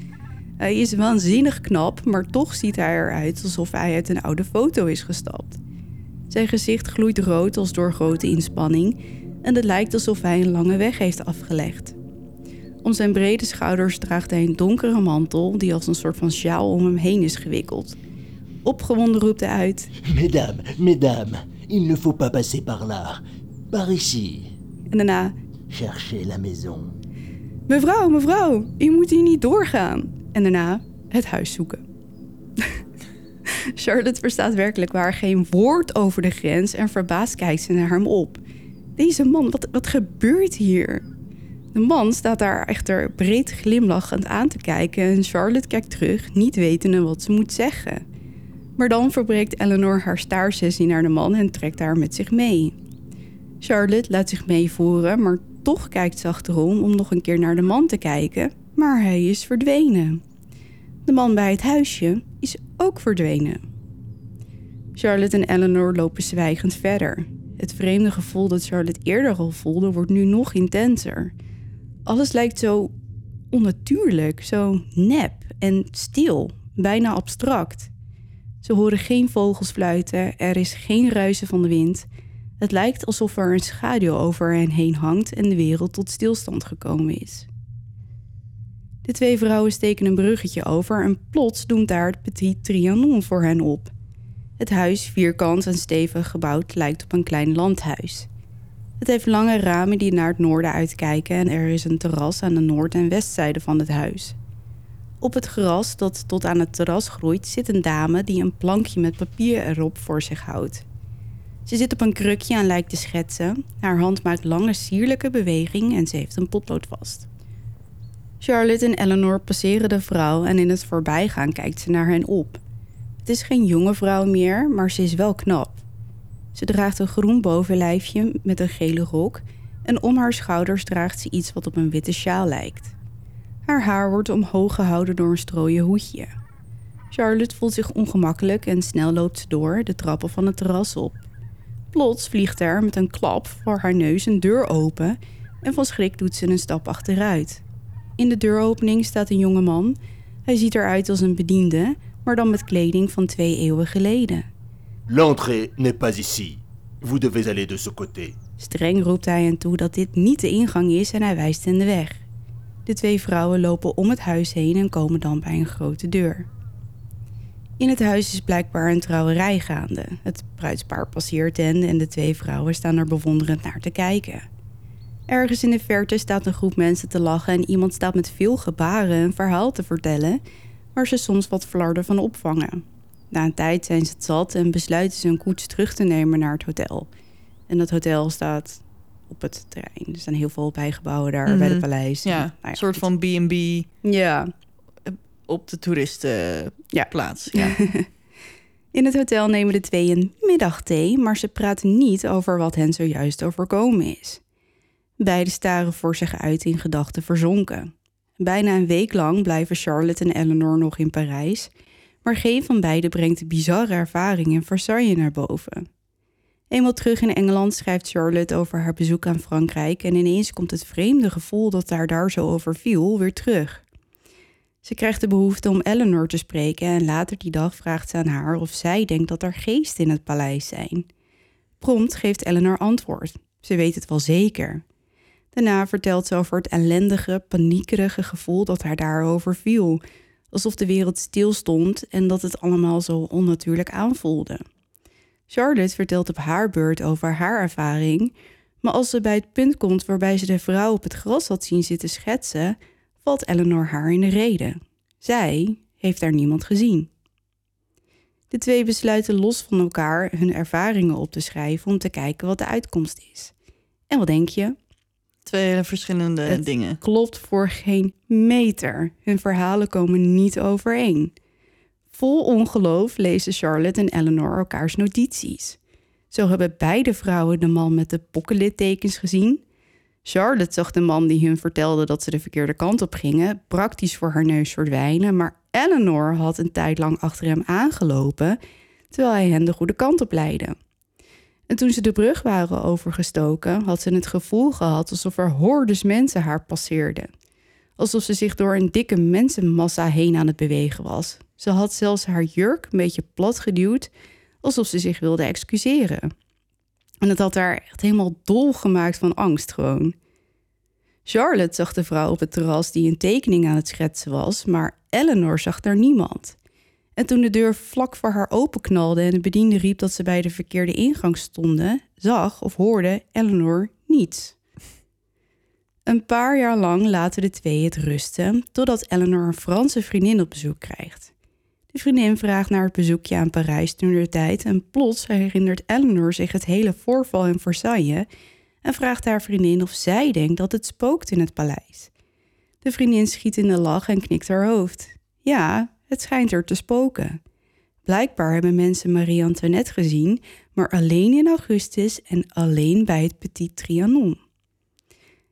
[SPEAKER 2] Hij is waanzinnig knap, maar toch ziet hij eruit alsof hij uit een oude foto is gestapt. Zijn gezicht gloeit rood als door grote inspanning en het lijkt alsof hij een lange weg heeft afgelegd. Om zijn brede schouders draagt hij een donkere mantel die als een soort van sjaal om hem heen is gewikkeld. Opgewonden roept hij uit:
[SPEAKER 4] Mesdames, mesdames, il ne faut pas passer par là. Par ici.
[SPEAKER 2] En daarna:
[SPEAKER 4] Cherchez la maison.
[SPEAKER 2] Mevrouw, mevrouw, u moet hier niet doorgaan. En daarna het huis zoeken. Charlotte verstaat werkelijk waar geen woord over de grens en verbaasd kijkt ze naar hem op. Deze man, wat, wat gebeurt hier? De man staat daar echter breed glimlachend aan te kijken en Charlotte kijkt terug, niet wetende wat ze moet zeggen. Maar dan verbreekt Eleanor haar staarsessie naar de man en trekt haar met zich mee. Charlotte laat zich meevoeren, maar toch kijkt ze achterom om nog een keer naar de man te kijken, maar hij is verdwenen. De man bij het huisje is ook verdwenen. Charlotte en Eleanor lopen zwijgend verder. Het vreemde gevoel dat Charlotte eerder al voelde, wordt nu nog intenser. Alles lijkt zo onnatuurlijk, zo nep en stil, bijna abstract. Ze horen geen vogels fluiten, er is geen ruisen van de wind. Het lijkt alsof er een schaduw over hen heen hangt en de wereld tot stilstand gekomen is. De twee vrouwen steken een bruggetje over en plots doemt daar het Petit Trianon voor hen op. Het huis, vierkant en stevig gebouwd, lijkt op een klein landhuis. Het heeft lange ramen die naar het noorden uitkijken en er is een terras aan de noord- en westzijde van het huis. Op het gras dat tot aan het terras groeit zit een dame die een plankje met papier erop voor zich houdt. Ze zit op een krukje en lijkt te schetsen. Haar hand maakt lange sierlijke beweging en ze heeft een potlood vast. Charlotte en Eleanor passeren de vrouw en in het voorbijgaan kijkt ze naar hen op. Het is geen jonge vrouw meer, maar ze is wel knap. Ze draagt een groen bovenlijfje met een gele rok en om haar schouders draagt ze iets wat op een witte sjaal lijkt. Haar haar wordt omhoog gehouden door een strooien hoedje. Charlotte voelt zich ongemakkelijk en snel loopt ze door de trappen van het terras op. Plots vliegt er met een klap voor haar neus een deur open en van schrik doet ze een stap achteruit. In de deuropening staat een jonge man. Hij ziet eruit als een bediende, maar dan met kleding van twee eeuwen geleden.
[SPEAKER 4] L'entrée n'est pas ici. Vous devez aller de ce côté.
[SPEAKER 2] Streng roept hij hen toe dat dit niet de ingang is en hij wijst hen de weg. De twee vrouwen lopen om het huis heen en komen dan bij een grote deur. In het huis is blijkbaar een trouwerij gaande. Het bruidspaar passeert hen en de twee vrouwen staan er bewonderend naar te kijken. Ergens in de verte staat een groep mensen te lachen en iemand staat met veel gebaren een verhaal te vertellen, waar ze soms wat flarden van opvangen. Na een tijd zijn ze het zat en besluiten ze een koets terug te nemen naar het hotel. En dat hotel staat op het terrein. Er staan heel veel bijgebouwen daar bij
[SPEAKER 1] Mhm.
[SPEAKER 2] het paleis.
[SPEAKER 1] Ja,
[SPEAKER 2] Nou
[SPEAKER 1] een soort van B&B
[SPEAKER 2] Ja,
[SPEAKER 1] op de toeristenplaats.
[SPEAKER 2] Ja.
[SPEAKER 1] Ja.
[SPEAKER 2] In het hotel nemen de twee een middagthee, maar ze praten niet over wat hen zojuist overkomen is. Beiden staren voor zich uit in gedachten verzonken. Bijna een week lang blijven Charlotte en Eleanor nog in Parijs, maar geen van beiden brengt de bizarre ervaring in Versailles naar boven. Eenmaal terug in Engeland schrijft Charlotte over haar bezoek aan Frankrijk en ineens komt het vreemde gevoel dat haar daar zo overviel weer terug. Ze krijgt de behoefte om Eleanor te spreken en later die dag vraagt ze aan haar of zij denkt dat er geesten in het paleis zijn. Prompt geeft Eleanor antwoord. Ze weet het wel zeker. Daarna vertelt ze over het ellendige, paniekerige gevoel dat haar daarover viel. Alsof de wereld stilstond en dat het allemaal zo onnatuurlijk aanvoelde. Charlotte vertelt op haar beurt over haar ervaring, maar als ze bij het punt komt waarbij ze de vrouw op het gras had zien zitten schetsen, valt Eleanor haar in de rede. Zij heeft daar niemand gezien. De twee besluiten los van elkaar hun ervaringen op te schrijven om te kijken wat de uitkomst is. En wat denk je?
[SPEAKER 1] Twee verschillende
[SPEAKER 2] Het-
[SPEAKER 1] dingen.
[SPEAKER 2] Klopt voor geen meter. Hun verhalen komen niet overeen. Vol ongeloof lezen Charlotte en Eleanor elkaars notities. Zo hebben beide vrouwen de man met de pokkenlittekens gezien. Charlotte zag de man die hun vertelde dat ze de verkeerde kant op gingen, praktisch voor haar neus verdwijnen, maar Eleanor had een tijd lang achter hem aangelopen, terwijl hij hen de goede kant op leidde. En toen ze de brug waren overgestoken, had ze het gevoel gehad alsof er hordes mensen haar passeerden. Alsof ze zich door een dikke mensenmassa heen aan het bewegen was. Ze had zelfs haar jurk een beetje plat geduwd, alsof ze zich wilde excuseren. En het had haar echt helemaal dol gemaakt van angst gewoon. Charlotte zag de vrouw op het terras die een tekening aan het schetsen was, maar Eleanor zag daar niemand. En toen de deur vlak voor haar openknalde en de bediende riep dat ze bij de verkeerde ingang stonden, zag of hoorde Eleanor niets. Een paar jaar lang laten de twee het rusten, totdat Eleanor een Franse vriendin op bezoek krijgt. De vriendin vraagt naar het bezoekje aan Parijs toen de tijd en plots herinnert Eleanor zich het hele voorval in Versailles en vraagt haar vriendin of zij denkt dat het spookt in het paleis. De vriendin schiet in de lach en knikt haar hoofd. Ja, het schijnt er te spoken. Blijkbaar hebben mensen Marie-Antoinette gezien, maar alleen in augustus en alleen bij het Petit Trianon.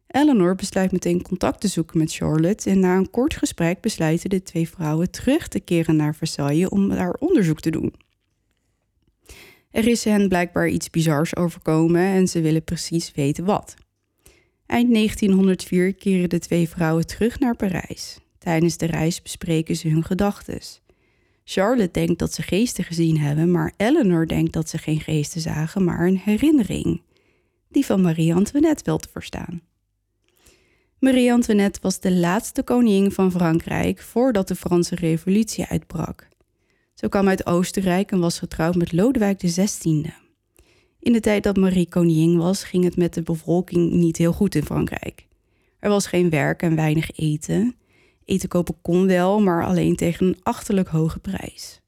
[SPEAKER 2] Eleanor besluit meteen contact te zoeken met Charlotte en na een kort gesprek besluiten de twee vrouwen terug te keren naar Versailles om daar onderzoek te doen. Er is hen blijkbaar iets bizars overkomen en ze willen precies weten wat. Eind 1904 keren de twee vrouwen terug naar Parijs. Tijdens de reis bespreken ze hun gedachten. Charlotte denkt dat ze geesten gezien hebben, maar Eleanor denkt dat ze geen geesten zagen, maar een herinnering. Die van Marie-Antoinette wel te verstaan. Marie-Antoinette was de laatste koningin van Frankrijk voordat de Franse Revolutie uitbrak. Ze kwam uit Oostenrijk en was getrouwd met Lodewijk XVI. In de tijd dat Marie koningin was, ging het met de bevolking niet heel goed in Frankrijk. Er was geen werk en weinig eten. Eten kopen kon wel, maar alleen tegen een achterlijk hoge prijs.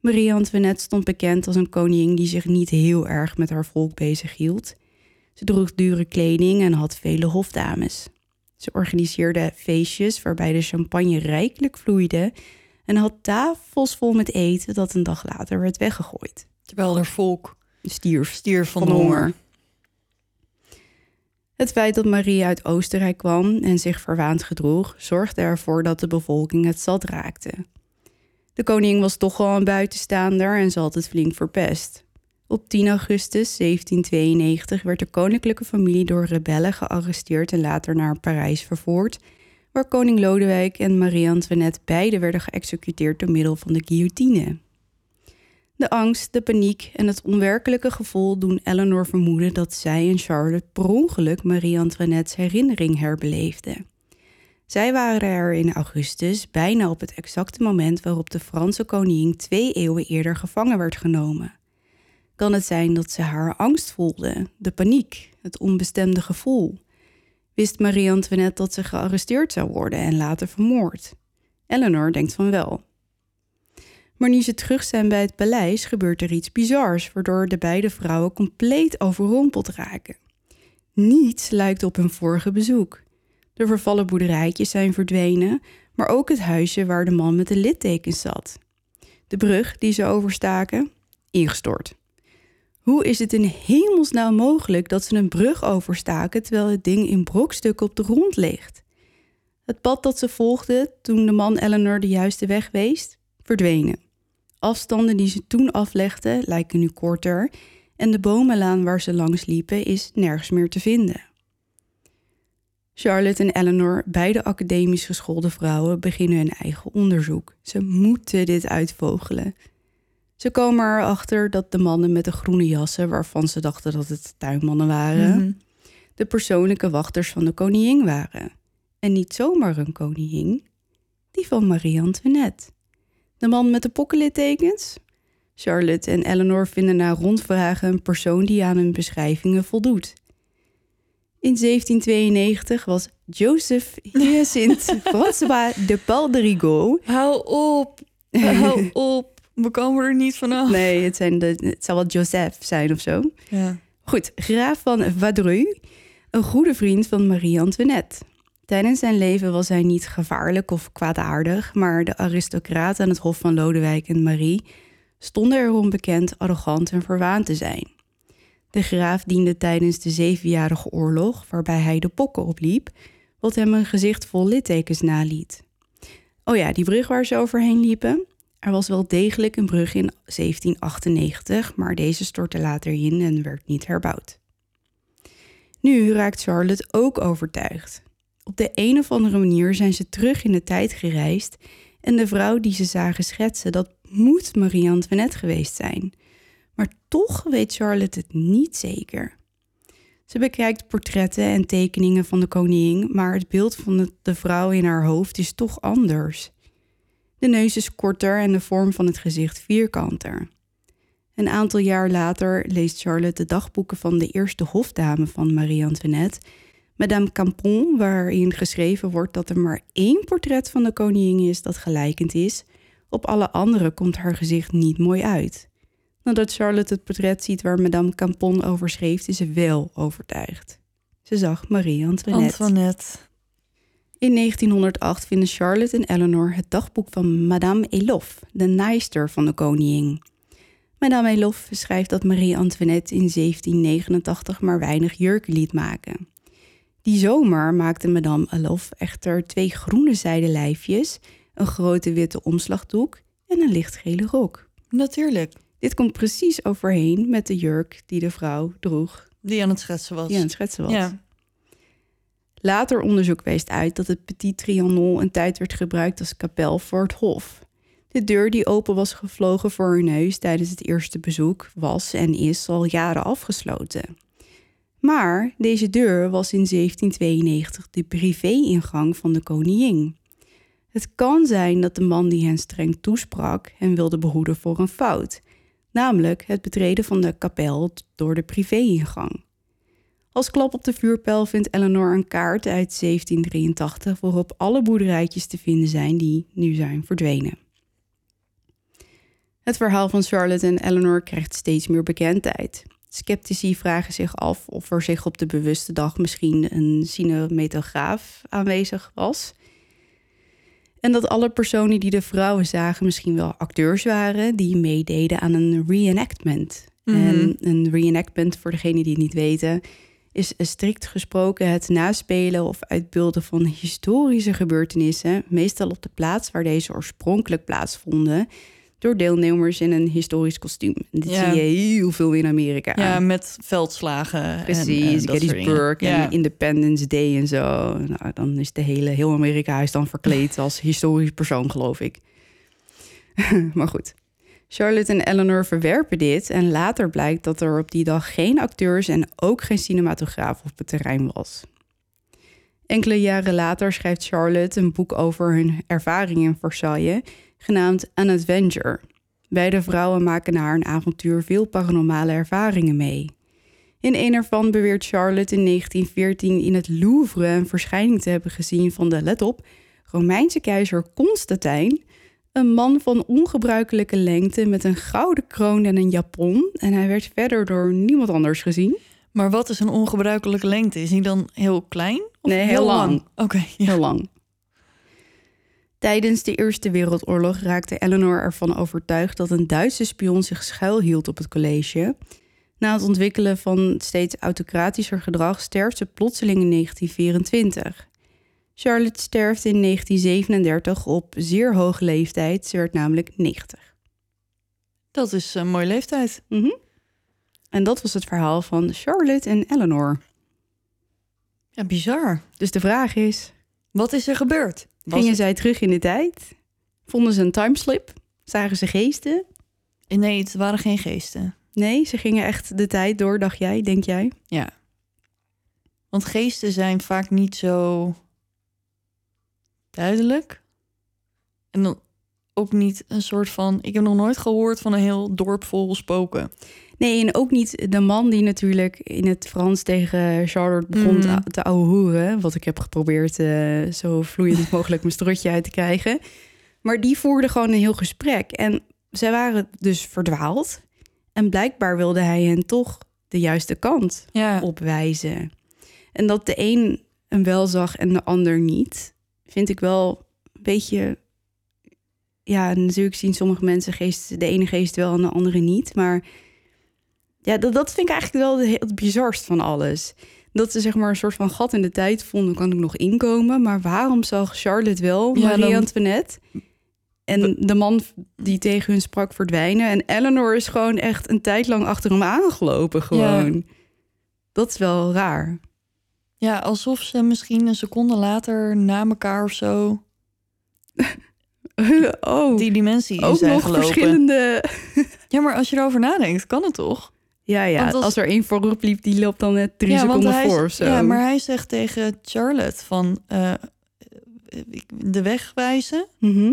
[SPEAKER 2] Marie-Antoinette stond bekend als een koningin die zich niet heel erg met haar volk bezighield. Ze droeg dure kleding en had vele hofdames. Ze organiseerde feestjes waarbij de champagne rijkelijk vloeide en had tafels vol met eten dat een dag later werd weggegooid.
[SPEAKER 1] Terwijl er volk
[SPEAKER 2] Stierf
[SPEAKER 1] stierf van,
[SPEAKER 2] van
[SPEAKER 1] de
[SPEAKER 2] honger.
[SPEAKER 1] honger.
[SPEAKER 2] Het feit dat Marie uit Oostenrijk kwam en zich verwaand gedroeg, zorgde ervoor dat de bevolking het zat raakte. De koning was toch al een buitenstaander en had het flink verpest. Op 10 augustus 1792 werd de koninklijke familie door rebellen gearresteerd en later naar Parijs vervoerd, waar koning Lodewijk en Marie-Antoinette beide werden geëxecuteerd door middel van de guillotine. De angst, de paniek en het onwerkelijke gevoel doen Eleanor vermoeden dat zij en Charlotte per ongeluk Marie-Antoinette's herinnering herbeleefden. Zij waren er in augustus, bijna op het exacte moment waarop de Franse koningin twee eeuwen eerder gevangen werd genomen. Kan het zijn dat ze haar angst voelde, de paniek, het onbestemde gevoel? wist Marie-Antoinette dat ze gearresteerd zou worden en later vermoord. Eleanor denkt van wel. Maar nu ze terug zijn bij het paleis, gebeurt er iets bizars, waardoor de beide vrouwen compleet overrompeld raken. Niets lijkt op hun vorige bezoek. De vervallen boerderijtjes zijn verdwenen, maar ook het huisje waar de man met de littekens zat. De brug die ze overstaken, ingestort. Hoe is het in hemelsnaam mogelijk dat ze een brug overstaken terwijl het ding in brokstukken op de grond ligt? Het pad dat ze volgden toen de man Eleanor de juiste weg wees, verdwenen. Afstanden die ze toen aflegden lijken nu korter en de bomenlaan waar ze langs liepen is nergens meer te vinden. Charlotte en Eleanor, beide academisch geschoolde vrouwen, beginnen hun eigen onderzoek. Ze moeten dit uitvogelen. Ze komen erachter dat de mannen met de groene jassen, waarvan ze dachten dat het tuinmannen waren,
[SPEAKER 1] Mhm.
[SPEAKER 2] de persoonlijke wachters van de koningin waren. En niet zomaar een koningin, die van Marie-Antoinette. De man met de pokkenlittekens? Charlotte en Eleanor vinden na rondvragen een persoon die aan hun beschrijvingen voldoet. In 1792 was Joseph Hyacinthe François de Paul de Rigaud.
[SPEAKER 1] Hou op. Hou op. We komen er niet vanaf.
[SPEAKER 2] Nee, het, zijn de, het zal wel Joseph zijn of zo.
[SPEAKER 1] Ja.
[SPEAKER 2] Goed, graaf van Vadreux, een goede vriend van Marie-Antoinette. Tijdens zijn leven was hij niet gevaarlijk of kwaadaardig, maar de aristocraten aan het hof van Lodewijk en Marie stonden erom bekend arrogant en verwaand te zijn. De graaf diende tijdens de Zevenjarige Oorlog, waarbij hij de pokken opliep, wat hem een gezicht vol littekens naliet. Oh ja, die brug waar ze overheen liepen. Er was wel degelijk een brug in 1798, maar deze stortte later in en werd niet herbouwd. Nu raakt Charlotte ook overtuigd. Op de een of andere manier zijn ze terug in de tijd gereisd en de vrouw die ze zagen schetsen, dat moet Marie-Antoinette geweest zijn. Maar toch weet Charlotte het niet zeker. Ze bekijkt portretten en tekeningen van de koningin, maar het beeld van de- vrouw in haar hoofd is toch anders. De neus is korter en de vorm van het gezicht vierkanter. Een aantal jaar later leest Charlotte de dagboeken van de eerste hofdame van Marie-Antoinette, Madame Campon, waarin geschreven wordt dat er maar één portret van de koningin is dat gelijkend is. Op alle andere komt haar gezicht niet mooi uit. Nadat Charlotte het portret ziet waar Madame Campon over schreef, is ze wel overtuigd. Ze zag Marie-Antoinette.
[SPEAKER 1] Antoinette.
[SPEAKER 2] In 1908 vinden Charlotte en Eleanor het dagboek van Madame Elof, de naaister van de koningin. Madame Elof schrijft dat Marie-Antoinette in 1789 maar weinig jurken liet maken. Die zomer maakte Madame Elof echter twee groene zijden lijfjes, een grote witte omslagdoek en een lichtgele rok.
[SPEAKER 1] Natuurlijk.
[SPEAKER 2] Dit komt precies overheen met de jurk die de vrouw droeg
[SPEAKER 1] Die aan het schetsen was.
[SPEAKER 2] die aan het schetsen was.
[SPEAKER 1] Ja.
[SPEAKER 2] Later onderzoek wijst uit dat het Petit Trianon een tijd werd gebruikt als kapel voor het hof. De deur die open was gevlogen voor hun neus tijdens het eerste bezoek was en is al jaren afgesloten. Maar deze deur was in 1792 de privé-ingang van de koningin. Het kan zijn dat de man die hen streng toesprak hen wilde behoeden voor een fout, namelijk het betreden van de kapel door de privé-ingang. Als klap op de vuurpijl vindt Eleanor een kaart uit 1783 waarop alle boerderijtjes te vinden zijn die nu zijn verdwenen. Het verhaal van Charlotte en Eleanor krijgt steeds meer bekendheid. Sceptici vragen zich af of er zich op de bewuste dag misschien een cinematograaf aanwezig was. En dat alle personen die de vrouwen zagen misschien wel acteurs waren die meededen aan een reenactment. En een reenactment, voor degenen die het niet weten, is strikt gesproken het naspelen of uitbeelden van historische gebeurtenissen, meestal op de plaats waar deze oorspronkelijk plaatsvonden, door deelnemers in een historisch kostuum. En dit
[SPEAKER 1] Ja.
[SPEAKER 2] zie je heel veel in Amerika.
[SPEAKER 1] Ja, met veldslagen. en,
[SPEAKER 2] Precies,
[SPEAKER 1] soort
[SPEAKER 2] Gettysburg en
[SPEAKER 1] Ja.
[SPEAKER 2] Independence Day en zo. Nou, dan is de hele, heel Amerika is dan verkleed als historisch persoon, geloof ik. maar goed. Charlotte en Eleanor verwerpen dit en later blijkt dat er op die dag geen acteurs en ook geen cinematograaf op het terrein was. Enkele jaren later schrijft Charlotte een boek over hun ervaring in Versailles, genaamd An Adventure. Beide vrouwen maken na haar een avontuur veel paranormale ervaringen mee. In een ervan beweert Charlotte in 1914 in het Louvre een verschijning te hebben gezien van de, let op, Romeinse keizer Constantijn. Een man van ongebruikelijke lengte met een gouden kroon en een japon. En hij werd verder door niemand anders gezien.
[SPEAKER 1] Maar wat is een ongebruikelijke lengte? Is hij dan heel klein? Of
[SPEAKER 2] Nee, heel lang.
[SPEAKER 1] Oké, ja.
[SPEAKER 2] Heel lang. Tijdens de Eerste Wereldoorlog raakte Eleanor ervan overtuigd dat een Duitse spion zich schuilhield op het college. Na het ontwikkelen van steeds autocratischer gedrag sterft ze plotseling in 1924. Charlotte sterft in 1937 op zeer hoge leeftijd. Ze werd namelijk 90.
[SPEAKER 1] Dat is een mooie leeftijd.
[SPEAKER 2] Mhm. En dat was het verhaal van Charlotte en Eleanor.
[SPEAKER 1] Ja, bizar.
[SPEAKER 2] Dus de vraag is:
[SPEAKER 1] Wat is er gebeurd?
[SPEAKER 2] Gingen
[SPEAKER 1] het-
[SPEAKER 2] zij terug in de tijd? Vonden ze een timeslip? Zagen ze geesten?
[SPEAKER 1] Nee, het waren geen geesten.
[SPEAKER 2] Nee, ze gingen echt de tijd door, dacht jij, denk jij?
[SPEAKER 1] Ja. Want geesten zijn vaak niet zo duidelijk. En dan ook niet een soort van... Ik heb nog nooit gehoord van een heel dorp vol spoken.
[SPEAKER 2] Nee, en ook niet de man die natuurlijk in het Frans tegen Charlotte begon te, te ouwehoeren. Wat ik heb geprobeerd eh, zo vloeiend mogelijk mijn strotje uit te krijgen. Maar die voerde gewoon een heel gesprek. En zij waren dus verdwaald. En blijkbaar wilde hij hen toch de juiste kant
[SPEAKER 1] Ja,
[SPEAKER 2] opwijzen. En dat de een hem wel zag en de ander niet, vind ik wel een beetje. Ja, natuurlijk zien sommige mensen geest, de ene geest wel en de andere niet. Maar ja, dat, dat vind ik eigenlijk wel het bizarst van alles. Dat ze zeg maar een soort van gat in de tijd vonden, kan ik nog inkomen. Maar waarom zag Charlotte wel
[SPEAKER 1] Ja,
[SPEAKER 2] Marie
[SPEAKER 1] dan-
[SPEAKER 2] Antoinette? En de man die tegen hun sprak verdwijnen. En Eleanor is gewoon echt een tijd lang achter hem aangelopen. Gewoon. Dat is wel raar.
[SPEAKER 1] ja, alsof ze misschien een seconde later na elkaar of zo...
[SPEAKER 2] oh,
[SPEAKER 1] die dimensie
[SPEAKER 2] ook
[SPEAKER 1] zijn
[SPEAKER 2] nog
[SPEAKER 1] gelopen.
[SPEAKER 2] verschillende...
[SPEAKER 1] Ja, maar als je erover nadenkt, kan het toch?
[SPEAKER 2] Ja, ja.
[SPEAKER 1] Als-
[SPEAKER 2] als... er één voorop liep, die loopt dan net drie
[SPEAKER 1] ja,
[SPEAKER 2] seconden
[SPEAKER 1] hij,
[SPEAKER 2] voor zo.
[SPEAKER 1] Ja, maar hij zegt tegen Charlotte van... eh, de weg wijzen.
[SPEAKER 2] Mhm.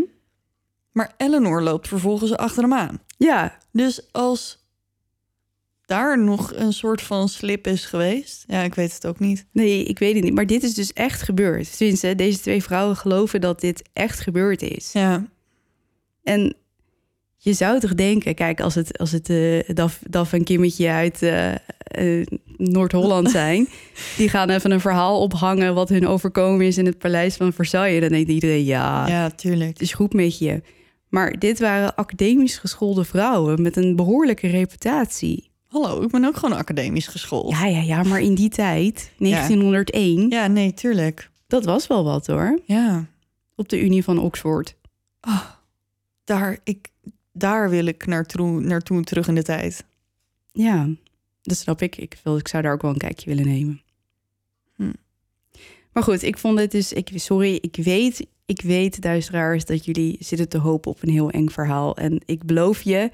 [SPEAKER 1] Maar Eleanor loopt vervolgens achter hem aan.
[SPEAKER 2] Ja,
[SPEAKER 1] Dus als daar nog een soort van slip is geweest... Ja, ik weet het ook niet.
[SPEAKER 2] nee, ik weet het niet. Maar dit is dus echt gebeurd. Tenminste, deze twee vrouwen geloven dat dit echt gebeurd is.
[SPEAKER 1] Ja,
[SPEAKER 2] En je zou toch denken, kijk, als het, als het eh, Daf, Daf en Kimmetje uit eh, eh, Noord-Holland zijn, die gaan even een verhaal ophangen wat hun overkomen is in het paleis van Versailles. Dan denkt iedereen, ja,
[SPEAKER 1] ja, tuurlijk.
[SPEAKER 2] het is goed met je. Maar dit waren academisch geschoolde vrouwen met een behoorlijke reputatie.
[SPEAKER 1] Hallo, ik ben ook gewoon academisch geschoold.
[SPEAKER 2] Ja, ja, ja, maar in die tijd, 1901,
[SPEAKER 1] Ja, nee, tuurlijk.
[SPEAKER 2] dat was wel wat hoor.
[SPEAKER 1] Ja,
[SPEAKER 2] Op de Unie van Oxford.
[SPEAKER 1] daar, ik, daar wil ik naartoe, naartoe terug in de tijd.
[SPEAKER 2] Ja, dat snap ik. Ik, wil, ik zou daar ook wel een kijkje willen nemen.
[SPEAKER 1] Hm.
[SPEAKER 2] Maar goed, ik vond het dus... Ik, sorry, ik weet, ik weet, duisteraars, dat jullie zitten te hopen op een heel eng verhaal. En ik beloof je,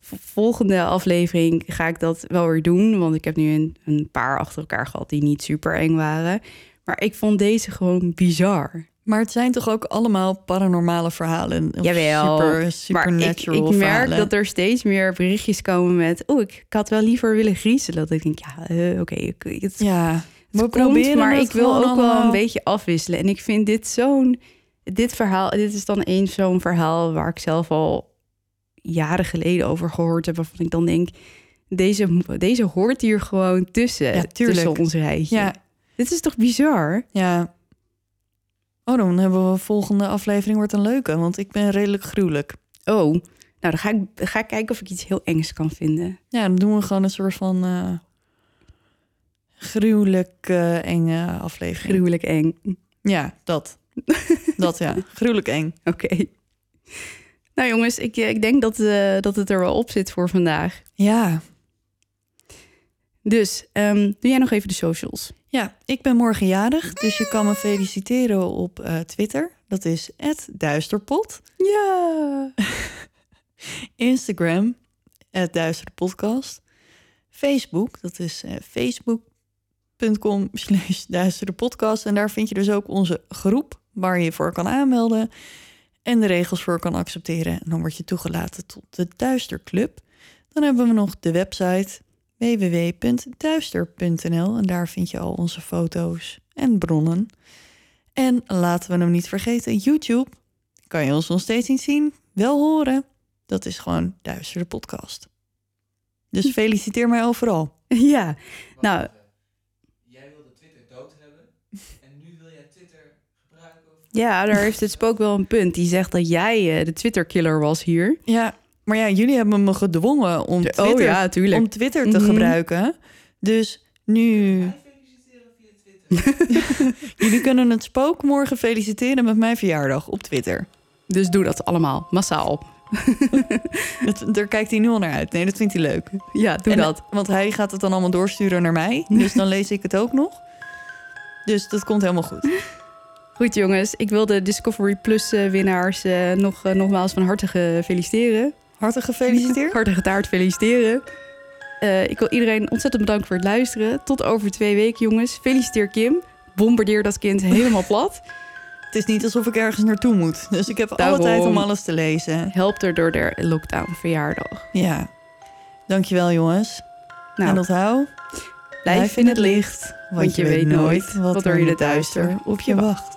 [SPEAKER 2] volgende aflevering ga ik dat wel weer doen. Want ik heb nu een, een paar achter elkaar gehad die niet super eng waren. Maar ik vond deze gewoon bizar.
[SPEAKER 1] Maar het zijn toch ook allemaal paranormale verhalen?
[SPEAKER 2] Jawel,
[SPEAKER 1] Super,
[SPEAKER 2] Maar ik,
[SPEAKER 1] supernatural
[SPEAKER 2] ik merk
[SPEAKER 1] verhalen.
[SPEAKER 2] dat er steeds meer berichtjes komen met... oh, ik, ik had wel liever willen griezelen. Dat ik denk, ja, eh, oké, ik- het,
[SPEAKER 1] Ja,
[SPEAKER 2] het
[SPEAKER 1] we
[SPEAKER 2] komt,
[SPEAKER 1] proberen
[SPEAKER 2] maar ik wil ook wel een beetje afwisselen. En ik vind dit zo'n... Dit verhaal, dit is dan eens zo'n verhaal waar ik zelf al jaren geleden over gehoord heb. Waarvan ik dan denk, deze, deze hoort hier gewoon tussen.
[SPEAKER 1] Ja.
[SPEAKER 2] Tussen ons rijtje.
[SPEAKER 1] Ja,
[SPEAKER 2] Dit is toch bizar?
[SPEAKER 1] ja. Oh, dan hebben we volgende aflevering wordt een leuke, want ik ben redelijk gruwelijk.
[SPEAKER 2] Oh, nou dan ga ik, ga ik kijken of ik iets heel engs kan vinden.
[SPEAKER 1] Ja, dan doen we gewoon een soort van eh gruwelijk eh, enge aflevering.
[SPEAKER 2] Gruwelijk eng.
[SPEAKER 1] Ja, dat. dat ja, gruwelijk eng.
[SPEAKER 2] Oké. Nou jongens, ik, ik denk dat, eh, dat het er wel op zit voor vandaag.
[SPEAKER 1] Ja.
[SPEAKER 2] Dus ehm, doe jij nog even de socials.
[SPEAKER 1] Ja, ik ben morgen jarig, dus je kan me feliciteren op eh, Twitter. Dat is @duisterpot.
[SPEAKER 2] Ja.
[SPEAKER 1] Instagram, @duisterpodcast. Facebook, dat is eh, facebook.com slash duisterpodcast. En daar vind je dus ook onze groep waar je je voor kan aanmelden. En de regels voor kan accepteren. En dan word je toegelaten tot de Duisterclub. Dan hebben we nog de website www.duister.nl en daar vind je al onze foto's en bronnen. En laten we hem niet vergeten, YouTube. Kan je ons nog steeds niet zien, wel horen. Dat is gewoon Duister de podcast. Dus feliciteer mij overal.
[SPEAKER 2] Ja, nou,
[SPEAKER 5] Jij wilde Twitter dood hebben en nu wil jij Twitter gebruiken? Of...
[SPEAKER 2] ja, daar heeft het spook wel een punt. Die zegt dat jij eh, de Twitter-killer was hier.
[SPEAKER 1] Ja, maar ja, jullie hebben me gedwongen om Twitter,
[SPEAKER 2] oh ja, tuurlijk.
[SPEAKER 1] om Twitter te
[SPEAKER 2] Mhm.
[SPEAKER 1] gebruiken. Dus nu...
[SPEAKER 5] Twitter.
[SPEAKER 1] Jullie kunnen het spook morgen feliciteren met mijn verjaardag op Twitter.
[SPEAKER 2] Dus doe dat allemaal, massaal.
[SPEAKER 1] Dat, daar kijkt hij nu al naar uit. Nee, dat vindt hij leuk.
[SPEAKER 2] Ja, doe
[SPEAKER 1] En,
[SPEAKER 2] dat.
[SPEAKER 1] Want hij gaat het dan allemaal doorsturen naar mij. Dus dan lees ik het ook nog. Dus dat komt helemaal goed.
[SPEAKER 2] Goed jongens, ik wil de Discovery Plus eh, winnaars eh, nog, eh, nogmaals van harte feliciteren.
[SPEAKER 1] Hartelijk gefeliciteerd.
[SPEAKER 2] Hartige taart feliciteren. Eh, ik wil iedereen ontzettend bedanken voor het luisteren. Tot over twee weken jongens. Feliciteer Kim. Bombardeer dat kind helemaal plat.
[SPEAKER 1] Het is niet alsof ik ergens naartoe moet. Dus ik heb alle
[SPEAKER 2] Daarom.
[SPEAKER 1] tijd om alles te lezen.
[SPEAKER 2] Help er door de lockdown verjaardag.
[SPEAKER 1] Ja. Dankjewel jongens.
[SPEAKER 2] Nou,
[SPEAKER 1] En onthoud,
[SPEAKER 2] blijf in het licht. Want je weet nooit wat er in het duister op je wacht.